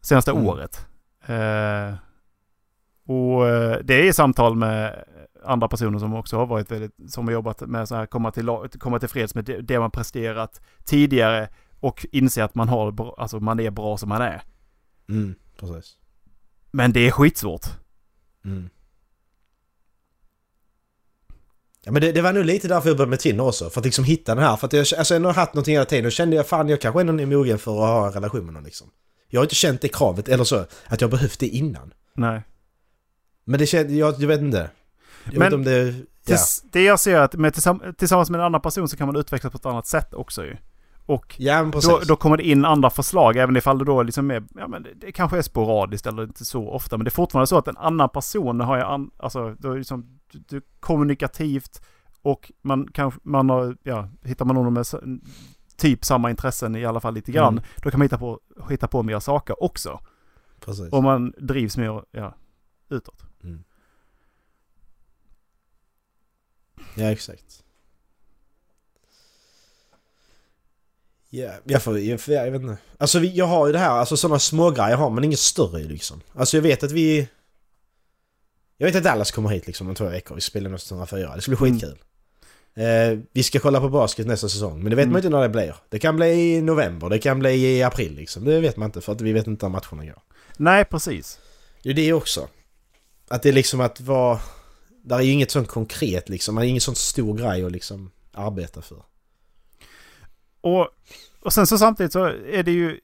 Senaste Mm. året. Eh, och eh, det är i samtal med andra personer som också har varit väldigt, som har jobbat med så här komma till, komma till freds med det, det man presterat tidigare och inse att man har, alltså man är bra som man är. Mm, precis. Men det är skitsvårt. Mm. Ja men det, det var nog lite därför jag började med Tinder också. För att liksom hitta den här. För att jag alltså, jag har haft någonting hela tiden och kände jag fan jag kanske ändå är mogen för att ha en relation med någon liksom. Jag har inte känt det kravet, eller så, att jag behövt det innan. Nej. Men det kände jag, jag vet inte. Jag Men- vet inte det... Ja. Det jag ser är att med, tillsamm- tillsammans med en annan person så kan man utvecklas på ett annat sätt också ju. Och Ja. Då, då kommer det in andra förslag, även ifall det då liksom är, ja men det, det kanske är sporadiskt eller inte så ofta. Men det är fortfarande så att en annan person har ju, an, alltså då är liksom, du, kommunikativt och man kanske, man har, ja, hittar man någon med typ samma intressen i alla fall lite grann. Mm. Då kan man hitta på, hitta på mer saker också. precis. Och man drivs mer, ja, utåt. Ja exakt. Ja, jag, får, jag, jag vet inte. Alltså jag har ju det här, alltså sådana små grejer har men inget större liksom. Alltså jag vet att vi... Jag vet att Dallas kommer hit liksom om två veckor, vi spelar nästa 104. Det ska bli Mm. skitkul. Eh, vi ska kolla på basket nästa säsong, men det vet Mm. man inte när det blir. Det kan bli i november, det kan bli i april liksom. Det vet man inte för att vi vet inte när matcherna går. Nej, precis. Det är det också. Att det är liksom att vara... Där är ju inget sånt konkret liksom, man har ingen sån stor grej att liksom arbeta för. Och, och sen så samtidigt så är det ju,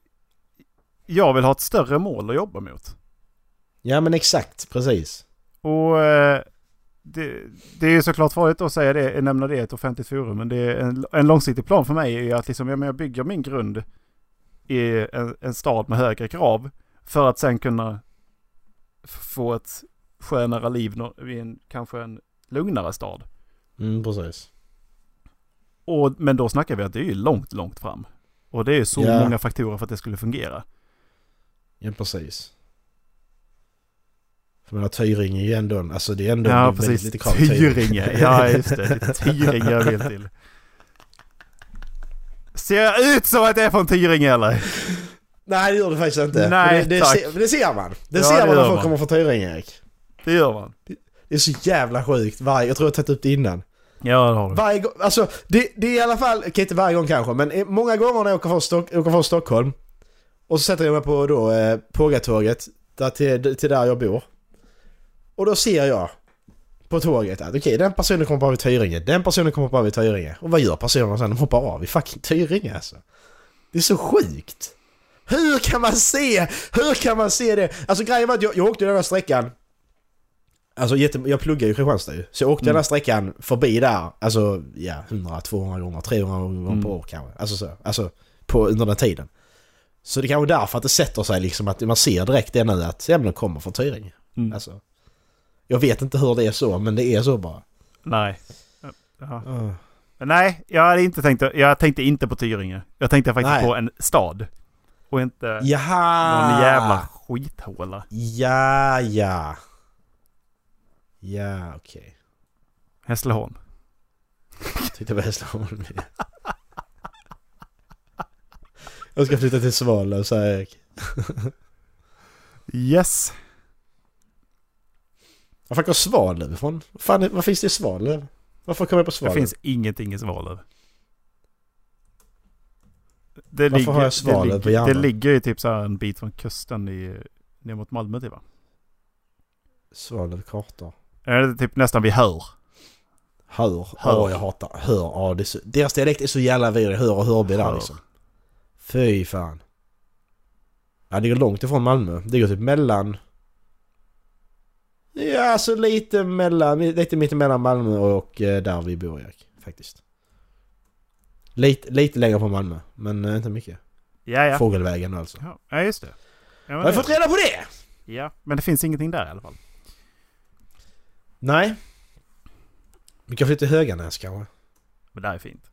jag vill ha ett större mål att jobba mot. Ja men exakt, precis. Och eh, det, det är ju såklart farligt att säga det, nämna det i ett offentligt forum. Men det är en, en långsiktig plan för mig är ju att liksom, ja, men jag bygger min grund i en, en stad med högre krav. För att sen kunna få ett skönare liv i en, kanske en lugnare stad. Mm, precis. Och, men då snackar vi att det är ju långt, långt fram. Och det är ju så Ja. många faktorer för att det skulle fungera. Ja precis. För menar Tyringe är ju ändå, alltså det är ändå Ja, precis. lite krav Tyringe. Ja, just det. Det är Tyringe jag vill till. Ser jag ut som att jag är från Tyringe eller? Nej det gör det faktiskt inte. Nej, det, det, tack. ser, det ser man. Det Ja, ser det man när folk man. kommer från Tyringe Erik. Det gör man. Det är så jävla sjukt. Varje, jag tror jag har tagit upp det innan. Ja, det har du. Varje gång, alltså det, det är i alla fall, okej inte varje gång kanske, men många gånger när jag åker från, Stock, åker från Stockholm och så sätter jag mig på då eh, Pågatåget där till, till där jag bor. Och då ser jag på tåget att okej den personen kommer bara vid Tyringe, den personen kommer bara vid Tyringe. Och vad gör personerna sen? De hoppar av i fucking Tyringe alltså. Det är så sjukt. Hur kan man se? Hur kan man se det? Alltså grejen var att jag, jag åkte den här sträckan Alltså jätte, jag pluggar ju i Kristianstad ju. Så jag åkte Mm. den här sträckan förbi där, alltså ja, 100, 200 gånger, 300 gånger Mm. per år kanske. Alltså så. Alltså på, under den tiden. Så det kanske är därför att det sätter sig liksom att man ser direkt det nu att ja, men de kommer från Tyringe. Mm. Alltså. Jag vet inte hur det är så, men det är så bara. Nej. Uh. Nej, jag hade inte tänkt, jag tänkte inte på Tyringe. Jag tänkte faktiskt Nej. på en stad. Och inte Jaha! någon jävla skithåla. Ja, ja. Ja, okej. Hässleholm. Tyckte det var Hässleholm. Jag ska flytta till Svalöv, sa Erik. Yes. Var fan kom Svalöv ifrån? Vad fan, vad finns det i Svalöv? Varför kom jag på Det Svalöv? finns ingenting i Svalöv. Det Varför har jag Svalöv det, på ligger, hjärnan? det ligger ju typ så här en bit från kusten i, ner mot Malmö typ va? Svalöv kartor. Är det typ nästan vid Hör? Hör. Hör. Åh, jag hatar hör. Ja, det är så, deras dialekt är så jävla vidrig. Hör och Hörby där Hör. liksom. Fy fan. Ja, det går långt ifrån Malmö. Det går typ mellan... Ja, alltså lite mellan... Lite mitt emellan Malmö och eh, där vi bor, Erik. Faktiskt. Lite, lite längre från Malmö, men eh, inte mycket. Ja, ja. Fågelvägen alltså. Ja, just det. Ja, Har jag fått reda på det? ja, men det finns ingenting där i alla fall. Nej. Vi kan flytta till Höganäs kanske. Men det här är fint.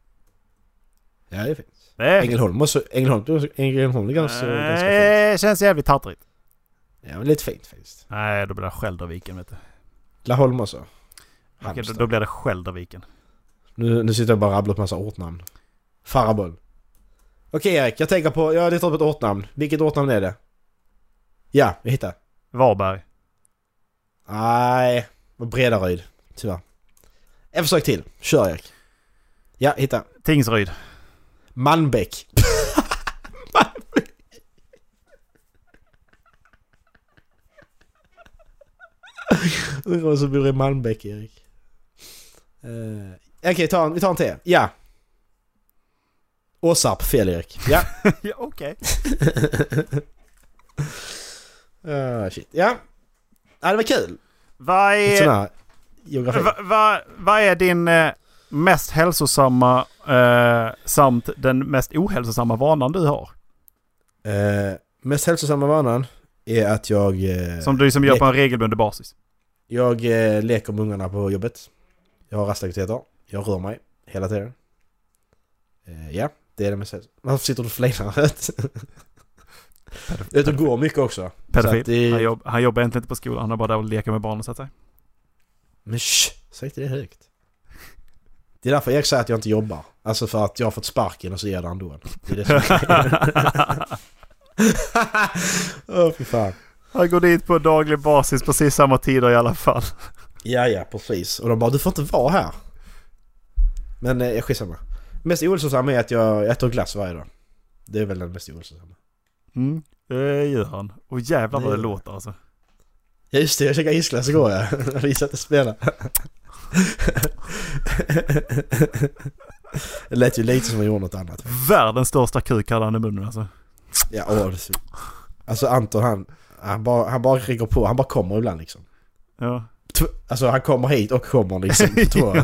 Ja, det är fint. Det är. Ängelholm också. Ängelholm, Ängelholm är ganska, ganska fint. Nej, känns jävligt tattrigt. Ja, men lite fint faktiskt. Nej, då blir det Skälderviken vet du. Laholm också. Okej, då, då blir det Skälderviken. Nu, nu sitter jag bara och rabblar upp massa ortnamn. Faraboll. Okej Erik, jag tänker på... Jag har letat upp ett ortnamn. Vilket ortnamn är det? Ja, jag hittade. Varberg. Nej, Bredaryd. Tyvärr. En försök till. Kör Erik. Ja, hitta. Tingsryd. Malmbäck. Undrar vad som bor i Malmbäck, Erik. Uh, Okej, ta en- vi tar en till. Ja. Åsarp, fel Erik. Ja. ja, okej. Ah, shit. Ja. ja, det var kul. Vad är, va, va, vad är din eh, mest hälsosamma eh, samt den mest ohälsosamma vanan du har? Eh, mest hälsosamma vanan är att jag... eh, Som du som gör på en regelbunden basis. Jag eh, leker med ungarna på jobbet. Jag har rastaktiviteter. Jag rör mig hela tiden. Eh, ja, det är det mest hälsosamma. Varför sitter du och flinar? Ute och går mycket också. Pedofil. det- Han, jobb, han jobbar egentligen inte på skolan. Han är bara där och leker med barnen så att säga. Men shh, säg inte det högt. Det är därför jag säger att jag inte jobbar. Alltså för att jag har fått sparken och så ger det ändå. Det är det som Åh fy fan. Han går dit på daglig basis precis samma tider i alla fall. Ja, ja, precis. Och de bara du får inte vara här. Men eh, skitsamma. Mest ohälsosamma är att jag äter glass varje dag. Det är väl den mest ohälsosamma. Mm, det gör han. Och jävlar vad Det det låter alltså. Ja just det, jag käkade isglass igår ja. När vi satt och spelade. Det lät ju lite som jag gjorde något annat. Världens största kuk hade han i munnen alltså. Ja, åh, det är så... Alltså Anton han, han bara, han bara ringer på, han bara kommer ibland liksom. Ja. Alltså han kommer hit och kommer liksom på två. det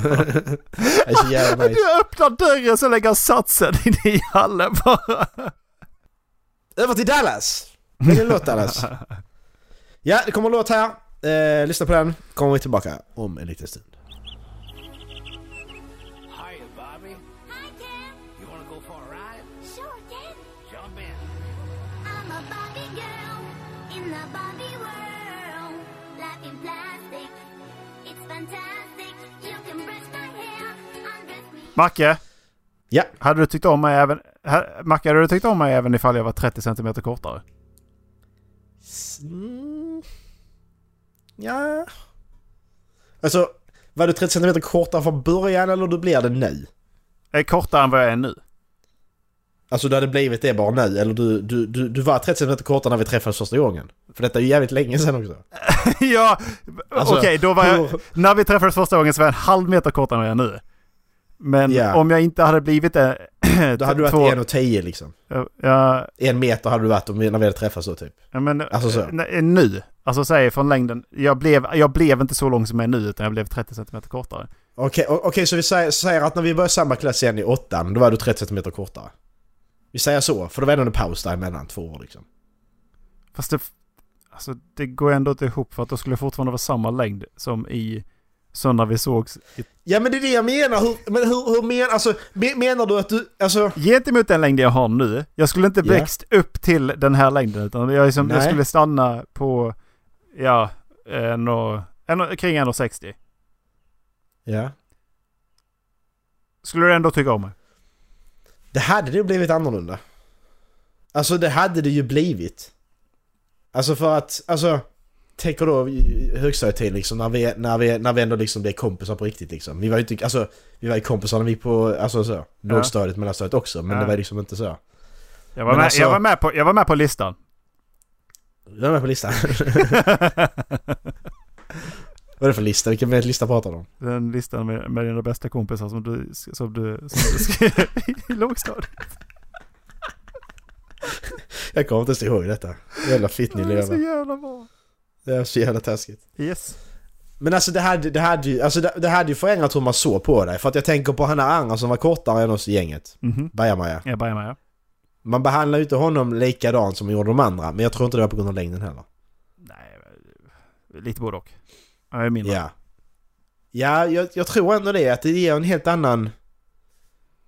är så jävla nice. Du öppnar dörren så lägger satsen in i hallen bara. Över till Dallas! Vilken låt Dallas? Ja, det kommer en låt här. Eh, lyssna på den. Kommer vi tillbaka om en liten stund. Macke, Ja. hade du tyckt om mig även... Macke, hade du tyckt om mig även ifall jag var 30 cm kortare? Mm. Ja. Alltså, var du 30 cm kortare från början eller du blir det nu? Jag är kortare än vad jag är nu. Alltså du hade blivit det bara nu, eller du, du, du, du var 30 cm kortare när vi träffades första gången? För detta är ju jävligt länge sedan också. ja, Alltså, okej då var jag... När vi träffades första gången så var jag en halv meter kortare än vad jag är nu. Men Ja. om jag inte hade blivit det... Då hade du varit 1,10 liksom. Ja, En meter hade du varit om när vi hade träffats så typ. ja, men Alltså så. eh, nu. Alltså säg från längden. Jag blev, jag blev inte så lång som jag är nu utan jag blev 30 cm kortare. Okej, o- okej, så vi säger, säger att när vi började samma klass igen i åttan, då var du 30 cm kortare. Vi säger så, för det var ändå en paus däremellan, två år liksom. Fast det, alltså, det går ändå inte ihop för att då skulle jag fortfarande vara samma längd som i Så när vi sågs... i- Ja men det är det jag menar, hur, men hur, hur men, alltså, men, menar du att du, alltså... Gentemot den längd jag har nu. Jag skulle inte Ja. växt upp till den här längden. Utan jag, liksom, jag skulle stanna på, ja, en och, en, och- kring 1,60. Ja. Skulle du ändå tycka om mig? Det hade det blivit annorlunda. Alltså det hade det ju blivit. Alltså för att, alltså... Tänker då högstadietiden liksom när vi, när, vi, när vi ändå liksom blev kompisar på riktigt liksom. Vi var ju inte, alltså vi var ju kompisar när vi gick på, alltså så, lågstadiet, mellanstadiet också. Men Ja. det var liksom inte så. Jag var, Men med, alltså- jag, var med på, jag var med på listan. Jag är med på listan. Vad är det för lista? Vilken lista pratar du om? Den listan med, med dina bästa kompisar som du, som du, som du skrev i lågstadiet. Jag kommer inte ens ihåg detta. Jävla fittnill Det är så jävla bra. Det är så jävla taskigt. Yes. Men alltså det hade, det hade ju, alltså det, det hade ju förändrat hur man såg på dig. För att jag tänker på han där andra som var kortare än oss i gänget. Bajamaja. Jag börjar med ja. Man behandlar ju inte honom likadant som man gjorde de andra. Men jag tror inte det var på grund av längden heller. Nej, lite både och. Jag är mindre. Ja. Ja, jag, jag tror ändå det. Att det ger en helt annan...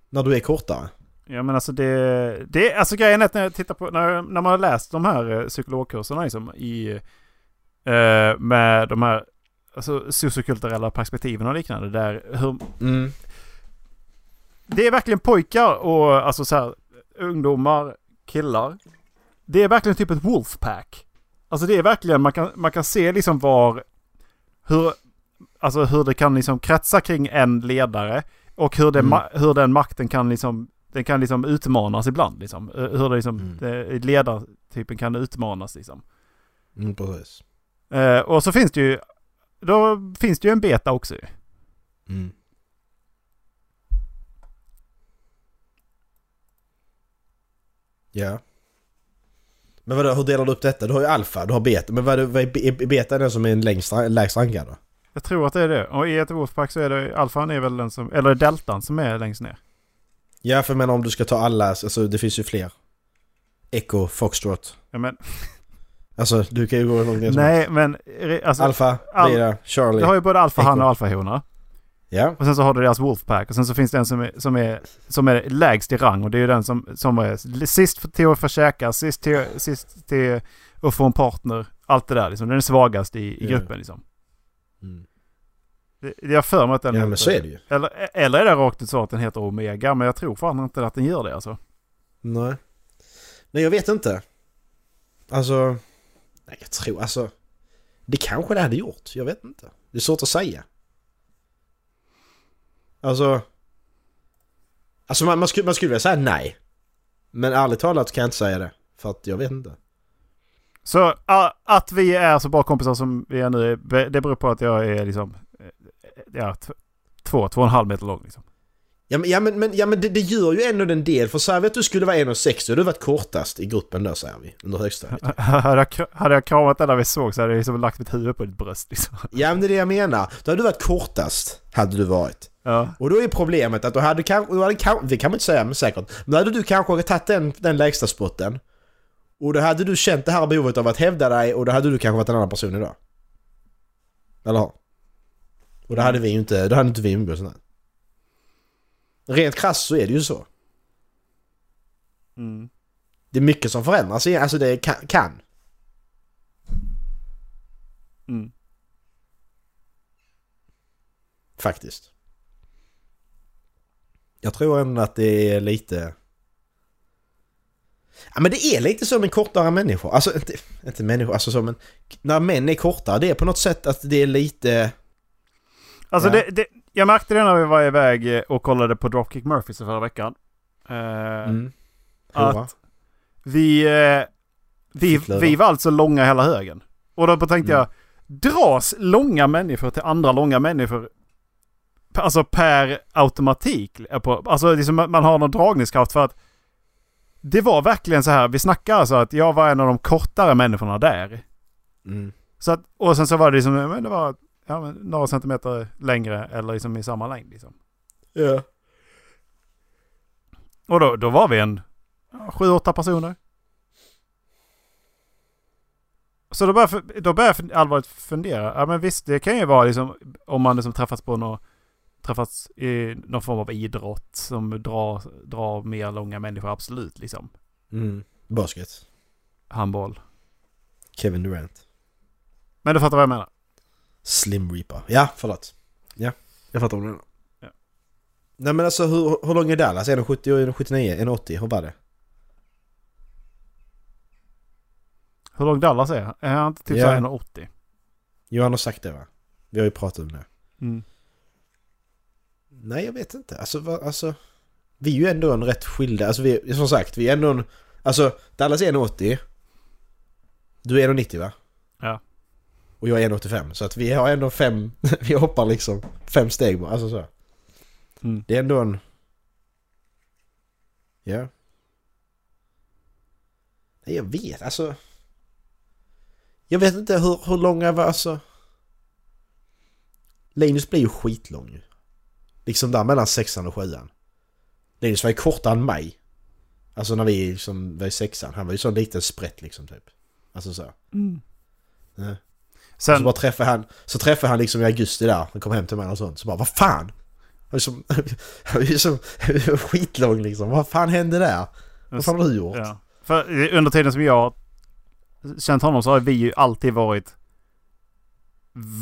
När du är kortare. Ja men alltså det, det alltså grejen är att när jag tittar på, när, när man har läst de här eh, psykologkurserna liksom i, eh, med de här alltså, sociokulturella perspektiven och liknande där hur, Mm. det är verkligen pojkar och alltså så här, ungdomar, killar. Det är verkligen typ ett wolfpack. Alltså det är verkligen, man kan, man kan se liksom var, hur, alltså hur det kan liksom kretsa kring en ledare och hur, det, Mm. hur den makten kan liksom, den kan liksom utmanas ibland liksom. Eh, Hur det liksom, Mm. det, ledartypen kan utmanas liksom. Mm, precis. Eh, och så finns det ju, då finns det ju en beta också. Mm. Ja. Men vadå, hur delar du upp detta? Du har ju alfa, du har beta. Men vad är, vad är är beta den som är en längst, lägst rankad då? Jag tror att det är det. Och i ett Wolfpack så är det alfan är väl den som, eller deltan som är längst ner. Ja, för menar om du ska ta alla, alltså det finns ju fler. Echo, Foxtrot. Ja, men, Alltså du kan ju gå långt ner som nej, men alltså, Alfa, Al- Beta, Charlie. du har ju både alfahan Echo. och alfahona. Ja. Och sen så har du deras Wolfpack. Och sen så finns det en som är, som är, som är lägst i rang. Och det är ju den som, som är sist till att få käka, sist till, sist till att få en partner. Allt det där liksom. Den är svagast i, i Ja. gruppen liksom. Mm. Det- Jag för mig att den Ja heter- men så är det ju. Eller, eller är det rakt ut så att den heter Omega. Men jag tror fan inte att den gör det alltså. Nej. Nej jag vet inte. Alltså... Nej jag tror alltså... Det kanske det hade gjort. Jag vet inte. Det är svårt att säga. Alltså... Alltså man, man, skulle, man skulle vilja säga nej. Men ärligt talat kan jag inte säga det. För att jag vet inte. Så att vi är så bra kompisar som vi är nu, det beror på att jag är liksom eh, ja, två, två och en halv meter lång. Liksom. Ja men, ja, men, ja, men det, det gör ju ändå en del. För säger vi att du skulle vara 1,60 och du varit kortast i gruppen då säger vi. Under högstadiet. hade, jag, kra- hade jag kramat den när vi såg så hade jag liksom lagt mitt huvud på ditt bröst. Liksom. Ja men det är det jag menar. Då hade du varit kortast. Hade du varit. Ja. Och då är problemet att du hade kanske, du hade, kan- det kan man inte säga men säkert, men då hade du kanske tagit den, den lägsta spotten och då hade du känt det här behovet av att hävda dig och då hade du kanske varit en annan person idag. Eller hur? Och då hade vi ju inte, då hade inte vi umgåtts. Rent krasst så är det ju så. Mm. Det är mycket som förändras, alltså det kan. kan. Mm. Faktiskt. Jag tror ändå att det är lite... Ja men det är lite som en kortare människa. Alltså inte, inte människa, alltså som en... När män är kortare, det är på något sätt att det är lite... Alltså Ja. det, det, jag märkte det när vi var iväg eh, och kollade på Dropkick Murphys förra veckan. Eh, Mm. att vi, eh, vi, vi var alltså långa hela högen. Och då tänkte Mm. jag, dras långa människor till andra långa människor alltså per automatik? alltså liksom man har någon dragningskraft för att det var verkligen så här, vi snackar alltså att jag var en av de kortare människorna där. Mm. Så att, och sen så var det liksom, men det var ja, men några centimeter längre eller liksom i samma längd liksom. Ja. Och då, då var vi en sju, åtta personer. Så då börjar jag allvarligt fundera. Ja men visst, det kan ju vara liksom om man liksom träffats på något, träffats i någon form av idrott som drar, drar mer långa människor, absolut liksom. Mm. Basket. Handboll. Kevin Durant. Men du fattar vad jag menar? Slim Reaper. Ja, förlåt. Ja, jag fattar du menar. Ja. Nej men alltså hur, hur lång är Dallas? 1,70 och 1,79? 1,80? Hur var det? Hur lång Dallas är? Är han inte typ Ja. så här 1,80? Johan har sagt det va? Vi har ju pratat om det. Mm. Nej jag vet inte. Alltså, va, alltså vi är ju ändå en rätt skilda. Alltså vi, som sagt, vi är ändå en... Alltså Dallas är 1,80. Du är 1,90 va? Och jag är 1,85. Så att vi har ändå fem... vi hoppar liksom fem steg bara. Alltså så. Mm. Det är ändå en... Ja. Nej, jag vet alltså... Jag vet inte hur, hur långa var alltså... Linus blir ju skitlång ju. Liksom där mellan sexan och sjuan. Linus var ju kortare än mig. Alltså när vi liksom var i sexan. Han var ju så en liten sprätt liksom typ. Alltså så. Mm. Ja. Sen, Så bara träffade han, så träffade han liksom i augusti där, han kom hem till mig och sånt, så bara vad fan? Han är som, är som skitlång liksom, vad fan hände där? Vad fan har du gjort? ja. För under tiden som jag känt honom så har vi ju alltid varit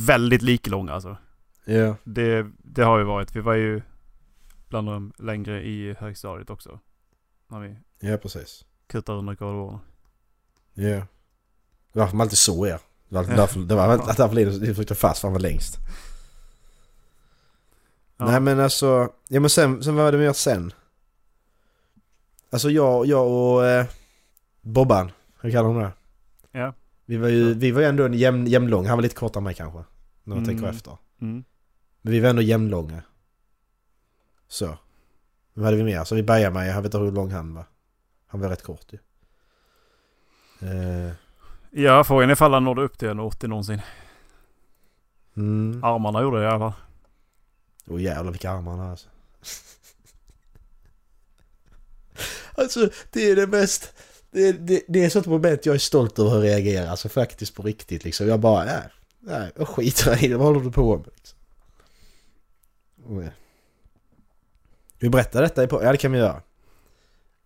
väldigt liklånga alltså. Ja. Det, det har ju varit. Vi var ju bland de längre i högstadiet också. När vi Ja, precis. kuttade under korridoren. Ja. Det var därför man alltid såg er. Det var därför, det var därför Linus försökte fast för han var längst. Ja. Nej men alltså, ja men sen, sen vad var det mer sen? Alltså jag, jag och eh, Bobban, hur kallar hon det? Ja. Vi var ju, vi var ju ändå en jämn, jämnlång, han var lite kortare än mig kanske. När jag tänker Mm. efter. Mm. Men vi var ändå jämnlånga. Så. Vad hade vi mer? Så vi började med, jag vet inte hur lång han var. Han var rätt kort ju. Eh, Ja, frågan är ifall han nådde upp till en 80 någonsin. mm. Armarna gjorde det i alla fall. Åh jävlar vilka armar han har alltså. alltså det är det mest... Det, det, det är sånt moment jag är stolt över hur jag reagerar. Alltså faktiskt på riktigt liksom. Jag bara, nej, nej, jag skiter i det. Vad håller du på med? Liksom. Ja. Vi berättar detta i på... Ja det kan vi göra.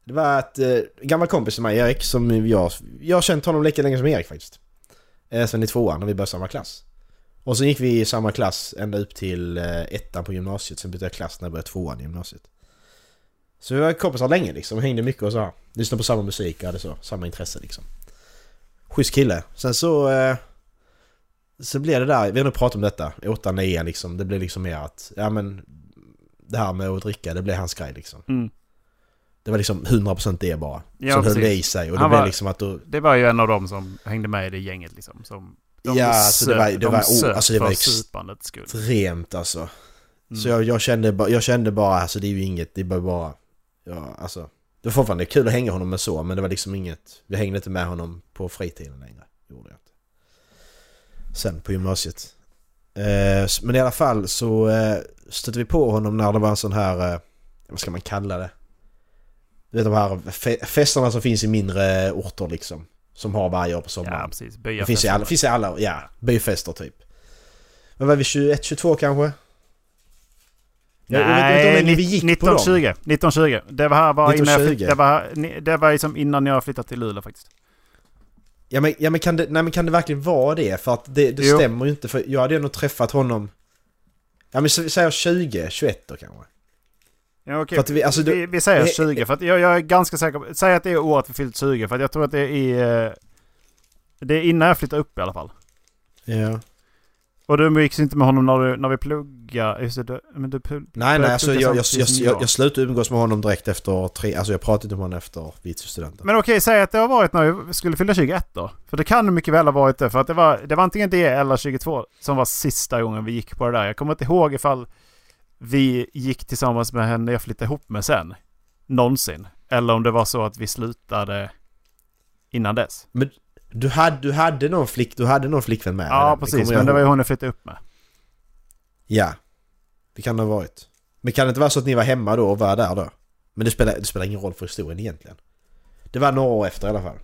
Det var att eh, gammal kompis till mig, Erik, som jag... Jag har känt honom lika länge som Erik faktiskt. Eh, sen i tvåan när vi började samma klass. Och så gick vi i samma klass ända upp till eh, ettan på gymnasiet. Sen bytte jag klass när jag började tvåan i gymnasiet. Så vi var kompisar länge liksom. Hängde mycket och så. Lyssnade på samma musik och hade så. Samma intresse liksom. Schysst kille. Sen så... Eh, så blev det där, vi har nog pratat om detta. Åtta, nio liksom. Det blev liksom mer att... Ja men... Det här med att dricka, det blev hans grej liksom. Mm. Det var liksom 100% det bara. Ja, som höll precis. det i sig. Och det Han blev var- liksom att då... Det var ju en av dem som hängde med i det gänget liksom. Som, de Ja, alltså det var- det var- oh, alltså det var. Extremt alltså. Mm. Så jag, jag, kände, ba- jag kände bara, alltså det är ju inget, det är bara, bara ja, alltså. Det var fortfarande kul att hänga honom med så, men det var liksom inget, vi hängde inte med honom på fritiden längre. Gjorde jag inte. Sen på gymnasiet. Eh, men i alla fall så eh, stötte vi på honom när det var en sån här, eh, vad ska man kalla det? Du vet de här fe- festerna som finns i mindre orter liksom. Som har varje år på sommaren. Ja, precis. Det finns i alla, finns i alla ja, byfester typ. Vad var vi, 21, 22 kanske? Nej, länge vi gick på dem. 1920. 1920. Det var här bara innan jag, 1920. det var, det var liksom innan jag flyttade till Luleå faktiskt. Ja men, ja, men, kan, det, nej, men kan det verkligen vara det? För att det, det stämmer ju inte, för jag hade ändå träffat honom... Ja men säger 20, 21 då kanske. Ja, okej. Vi, alltså, vi, vi säger eh, 20 för att jag, jag är ganska säker på... Säg att det är året vi fyllt 20 för att jag tror att det är... eh, Det är innan jag flyttade upp i alla fall. ja. Och du umgicks inte med honom när, du, när vi pluggade? Just det, du, men du plugg, Nej nej, alltså jag, jag, jag, jag, jag slutade umgås med honom direkt efter tre... Alltså jag pratade inte med honom efter vi tog studenten. Men okej, säg att det har varit när vi skulle fylla 21 då. För det kan mycket väl ha varit det. För att det var, det var antingen det eller 22 som var sista gången vi gick på det där. Jag kommer inte ihåg ifall vi gick tillsammans med henne jag flyttade ihop med sen. Någonsin. Eller om det var så att vi slutade innan dess. Du hade, du hade någon flick, du hade någon flickvän med Ja, redan, precis. Men det var ju hon jag flyttade upp med. Ja. Det kan det ha varit. Men kan det inte vara så att ni var hemma då och var där då? Men det spelar, det spelar ingen roll för historien egentligen. Det var några år efter i alla fall.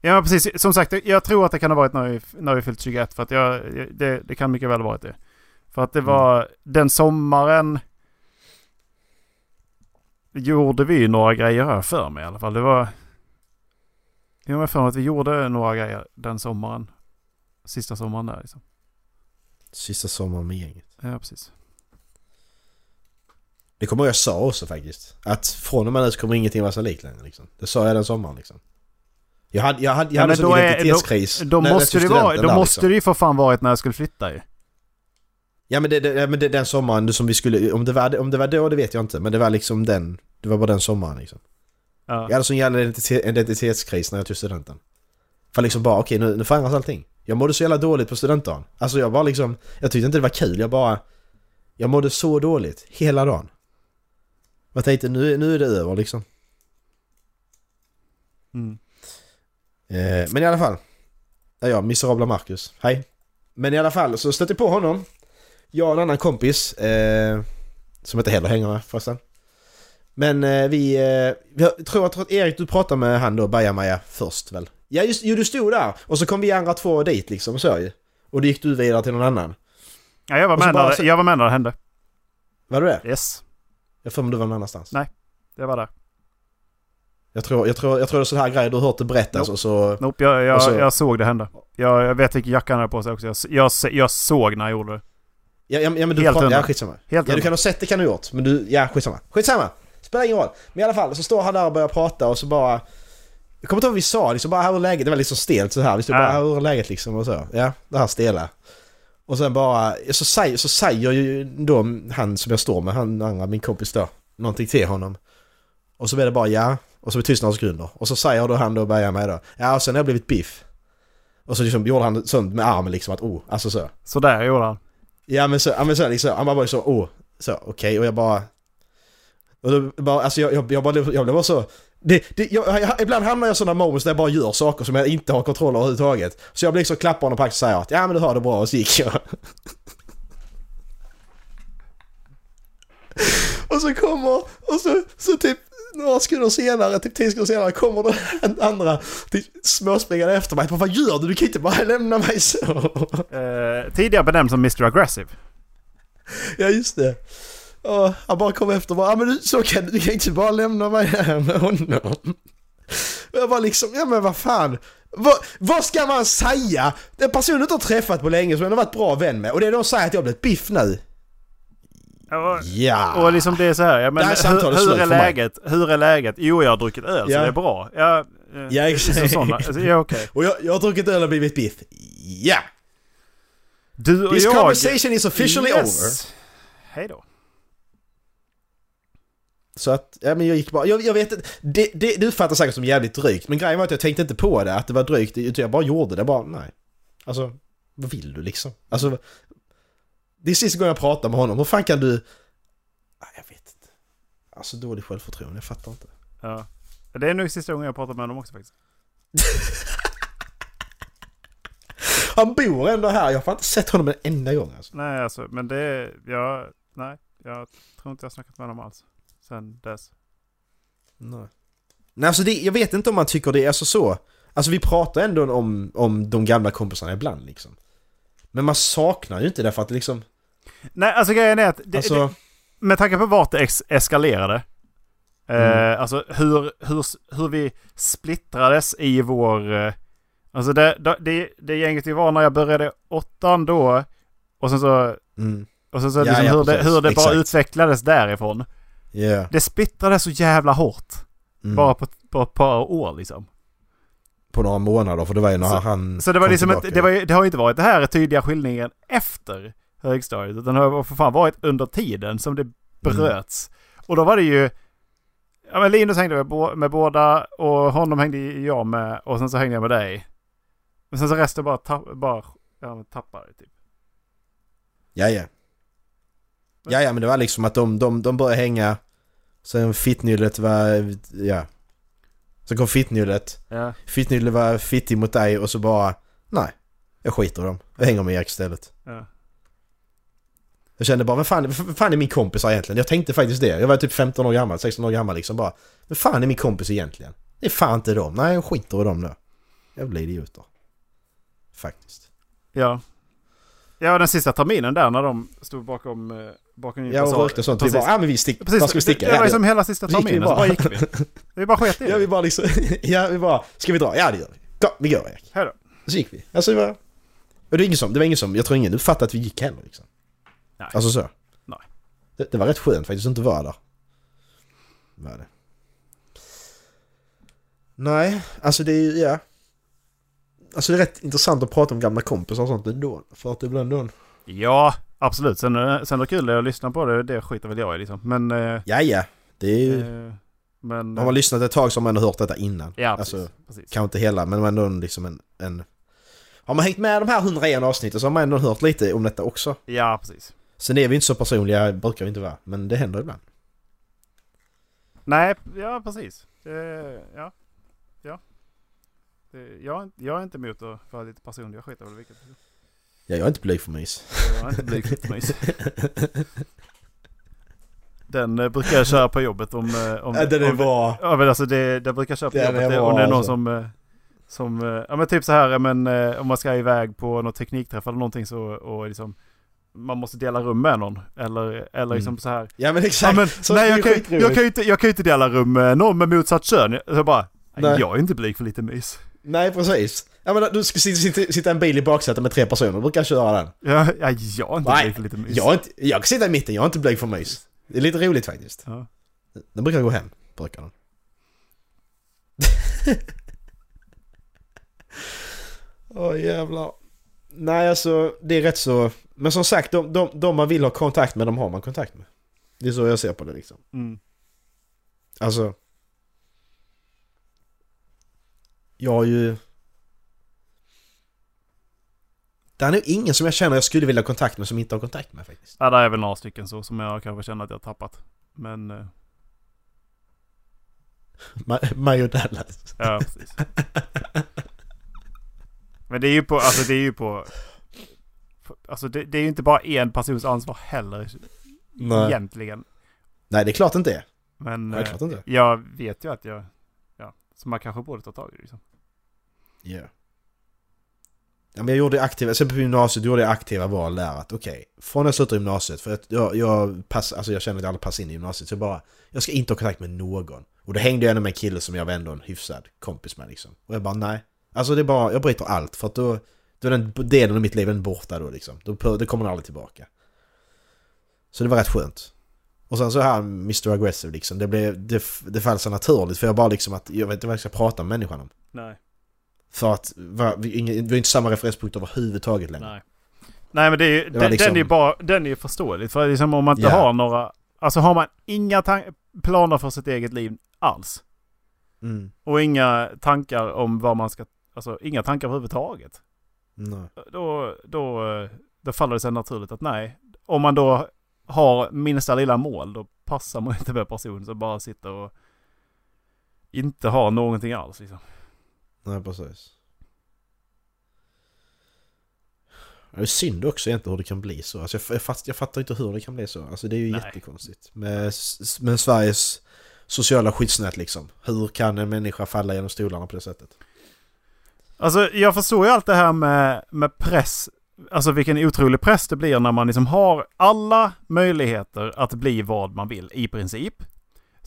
Ja, precis. Som sagt, jag tror att det kan ha varit när vi, när vi fyllt 21. För att jag, det, det kan mycket väl ha varit det. För att det var den sommaren... Gjorde vi några grejer här för mig i alla fall. Det var... Jag har för mig att vi gjorde några grejer den sommaren. Sista sommaren där liksom. Sista sommaren med gänget. Ja, precis. Det kommer jag sa också faktiskt. Att från och med nu så kommer ingenting vara så likt längre liksom. Det sa jag den sommaren liksom. Jag hade, jag hade, jag Ja, hade men sån då är- identitetskris. Då jag måste, det, vara, då där, måste liksom. det ju för fan varit när jag skulle flytta ju. Ja men, det, det, men det, den sommaren som vi skulle... Om det, var, om det var då det vet jag inte. Men det var liksom den... Det var bara den sommaren liksom. Ja. Jag hade sån jävla identitet, identitetskris när jag tog studenten. För liksom bara okej nu, nu förändras allting. Jag mådde så jävla dåligt på studentdagen. Alltså jag bara liksom... Jag tyckte inte det var kul. Jag bara... Jag mådde så dåligt hela dagen. Jag tänkte nu, nu är det över liksom. Mm. Eh, men i alla fall. Ja, miserabla Marcus. Hej. Men i alla fall så stötte jag på honom. Jag och en annan kompis. Eh, som inte heller hänger med förresten. Men eh, vi... Eh, jag tror, att Erik du pratade med han då, Bajamaja, först väl? Ja just jo, du stod där. Och så kom vi andra två dit liksom så ju. Och då gick du vidare till någon annan. Ja, jag var med, bara när, jag var med när det hände. Var du det? Yes. Jag får mig du var någon annanstans. Nej. Jag var där. Jag tror, jag tror, jag tror det är så här grejer du har hört det berättas Nope. och så... Nope, jag, jag, så- jag såg det hända. Jag, jag vet vilken jacka han hade på sig också. Jag, jag, jag såg när jag gjorde det. Ja, ja, ja men du Helt pratar... Ja, skitsamma. Helt Ja, du kan ha sett det kan du gjort. Men du... Ja, skitsamma. Skitsamma! Spelar ingen roll. Men i alla fall så står han där och börjar prata och så bara... Jag kommer inte ihåg vad vi sa liksom bara här är läget. Det var liksom stelt så här. Vi stod bara här är läget liksom och så. Ja, det här stela. Och sen bara... Så säger, så säger ju då han som jag står med, han andra, min kompis då. Någonting till honom. Och så blir det bara ja. Och så blir det tyst några sekunder. Och så säger då han då, börjar med då. Ja, och sen har jag blivit biff. Och så liksom gjorde han sånt med armen liksom att oh, alltså så. Så där gjorde han. Ja men så, ja, men så liksom, han bara så, åh, så okej och jag bara... Och då bara, alltså jag, jag, jag bara, jag blev bara så... Det, det, jag, jag, ibland hamnar jag i sådana moments där jag bara gör saker som jag inte har kontroll över överhuvudtaget. Så jag blir liksom klappar honom på axeln och säger att ja men du har det bra och så gick jag. och så kommer, och så, så typ några sekunder senare, typ 10 sekunder senare kommer det en andra typ, småspringande efter mig. Vad gör du? Du kan inte bara lämna mig så. Eh, tidigare benämnd som Mr. Aggressive. Ja just det. Och han bara kom efter och bara, ja men du, så kan du, du kan inte bara lämna mig här med honom. Och jag bara liksom, ja men vad fan. Vad, vad ska man säga? Den personen du inte har träffat på länge som jag har varit bra vän med och det är de säger att jag har blivit biff nu. Ja, Ja. Och liksom det är så här, ja, men hur, hur är läget? Hur är läget? Jo, jag har druckit öl så Ja. det är bra. Ja, eh, Ja, exakt. så sådana, alltså, ja okej. Och jag, jag har druckit öl och blivit biff. Ja. Du och This jag... conversation is officially over. Hej då. Så att, ja men jag gick bara, jag, jag vet inte, det, det, det uppfattas säkert som jävligt drygt. Men grejen var att jag tänkte inte på det, att det var drygt. utan Jag bara gjorde det, bara nej. Alltså, vad vill du liksom? Alltså, det är sista gången jag pratar med honom. Hur fan kan du... Nej, jag vet inte. Alltså dålig självförtroende, jag fattar inte. Ja. Det är nog sista gången jag pratar med honom också faktiskt. Han bor ändå här, jag har fan inte sett honom en enda gång alltså. Nej, alltså, men det... Jag, nej, jag tror inte jag har snackat med honom alls. Sen dess. Nej. Nej alltså det, jag vet inte om man tycker det är alltså så. Alltså vi pratar ändå om, om de gamla kompisarna ibland liksom. Men man saknar ju inte det för att liksom... Nej, alltså grejen är att... Det, Alltså... det, med tanke på vart det ex eskalerade. Mm. Eh, alltså hur, hur, hur vi splittrades i vår... Eh, alltså det, det, det, det gänget vi var när jag började åttan då. Och sen så... Mm. Och sen så Ja, liksom ja, hur, det, hur det bara utvecklades därifrån. Yeah. Det splittrades så jävla hårt. Mm. Bara på, på ett par år liksom. På några månader för det var ju när Så- han Så det var liksom ett, det, var, det har ju inte varit det här är tydliga skillningen efter högstadiet. Utan det har för fan varit under tiden som det bröts. Och då var det ju... Ja men Linus hängde med, med båda och honom hängde jag med och sen så hängde jag med dig. Men sen så resten bara, tapp, bara ja, tappade typ. Ja, ja. Ja, ja, men det var liksom att de, de, de började hänga. Sen fittnyllet var, ja. Så kom fittnyllet. Ja. Fittnyllet var fittig mot dig och så bara, nej. Jag skiter i dem. Jag hänger med Erik istället. ja. Jag kände bara, vem fan, vem fan är min kompis egentligen? Jag tänkte faktiskt det. Jag var typ 15 år gammal, 16 år gammal liksom bara. Vem fan är min kompis egentligen? Det är fan inte dem. Nej, jag skiter i dem nu. Jävla idioter. Faktiskt. Ja. Ja, den sista terminen där när de stod bakom, bakom Ja och rökte sånt. Vi Precis. bara, ja men vi sticker. Precis, ska vi sticka? Det, det var Ja, liksom hela sista vi terminen, så bara. gick vi. Vi bara sket i Ja det. vi bara liksom, ja vi bara, ska vi dra? Ja det gör vi. Kom, vi går Erik. Hej då. Så gick vi. Alltså det var... Och det var ingen som, det var ingen som, jag tror ingen uppfattade att vi gick heller liksom. Nej. Alltså så. Nej. Det, det var rätt skönt faktiskt att inte vara där. Var det. Nej, alltså det är ju, ja. Alltså det är rätt intressant att prata om gamla kompisar och sånt ändå. För att ibland då... Ja, absolut. Sen, det- sen är det kul att lyssna på det. Det skiter väl jag i liksom. Men... Eh, Ja ja. Det är ju... eh, men... Har man lyssnat ett tag så har man ändå hört detta innan. Ja, precis. Alltså, precis. kanske inte hela, men ändå en- liksom en, en... Har man hängt med de här 101 avsnitten så har man ändå hört lite om detta också. Ja, precis. Sen är vi inte så personliga, brukar vi inte vara, men det händer ibland. Nej, ja precis. Ja. Ja. Jag, jag är inte emot att vara lite personlig. Jag skiter väl vilket. Ja, jag är inte blyg för mys. Jag är inte blyg för mys. Den eh, brukar jag köra på jobbet om... eh, om Ja, den är om, bra. Ja men alltså det, det brukar jag köra på Den jobbet. är Det, bra, om det är någon alltså. som... eh, Som, eh, ja men typ så här, men eh, om man ska iväg på något teknikträff eller någonting så och liksom man måste dela rum med någon. Eller, eller liksom Mm. så här. Ja men Ja, exakt. men, Så nej det är jag kan, skitroligt. jag, kan ju inte, jag kan ju inte dela rum med någon med motsatt kön. Så jag bara, nej. Nej. jag är inte blyg för lite mys. Nej precis. Ja men du ska sitta, sitta, en bil i baksätet med tre personer, då brukar jag köra den. Ja, ja, jag är inte Nej, blyg för lite mys. Jag, inte, jag kan sitta i mitten, jag är inte blyg för mys. Det är lite roligt faktiskt. Ja. Den brukar gå hem, brukar den. Åh jävlar. Nej alltså, det är rätt så... Men som sagt, de, de, de man vill ha kontakt med, de har man kontakt med. Det är så jag ser på det liksom. Mm. Alltså... Jag har ju... Det är nog ingen som jag känner jag skulle vilja ha kontakt med som inte har kontakt med faktiskt. Ja, där är väl några stycken så som jag kanske känner att jag har tappat. Men, eh, Ma- Mig och Dallas. ja precis. Men det är ju på, alltså det är ju på... Alltså det, det är ju inte bara en persons ansvar heller. Nej. Egentligen. Nej, det är klart inte det. Men Nej, eh, klart inte. jag vet ju att jag... Ja, så man kanske borde ta tag i det liksom. Ja. Ja, men jag gjorde aktiva, sen på gymnasiet gjorde jag aktiva val där att okej, från jag slutade gymnasiet, för att jag, jag, pass, alltså jag känner att jag aldrig passar in i gymnasiet, så jag bara, jag ska inte ha kontakt med någon. Och då hängde jag ändå med en kille som jag var ändå en hyfsad kompis med liksom. Och jag bara nej. Alltså det är bara, jag bryter allt för att då, då är den delen av mitt liv den borta då liksom. Då, det kommer den aldrig tillbaka. Så det var rätt skönt. Och sen så här Mr. Aggressive liksom, det blev, det, det föll så naturligt för jag bara liksom att, jag vet inte vad jag ska prata med människan om. Nej. För att va, vi, vi har inte samma referenspunkt överhuvudtaget längre. Nej. Nej men det är ju, var den, liksom- den är ju bara, den är ju förståelig. För liksom om man inte Ja. har några, alltså har man inga planer för sitt eget liv alls. Mm. Och inga tankar om vad man ska, alltså inga tankar överhuvudtaget. Nej. Då, då, då faller det sig naturligt att nej. Om man då har minsta lilla mål då passar man inte med person som bara sitter och inte har någonting alls liksom. Nej, precis. Det är synd också egentligen hur det kan bli så. Alltså jag, fatt, jag fattar inte hur det kan bli så. Alltså det är ju Nej. jättekonstigt. Med, med Sveriges sociala skyddsnät liksom. Hur kan en människa falla genom stolarna på det sättet? Alltså jag förstår ju allt det här med, med press. Alltså vilken otrolig press det blir när man liksom har alla möjligheter att bli vad man vill i princip.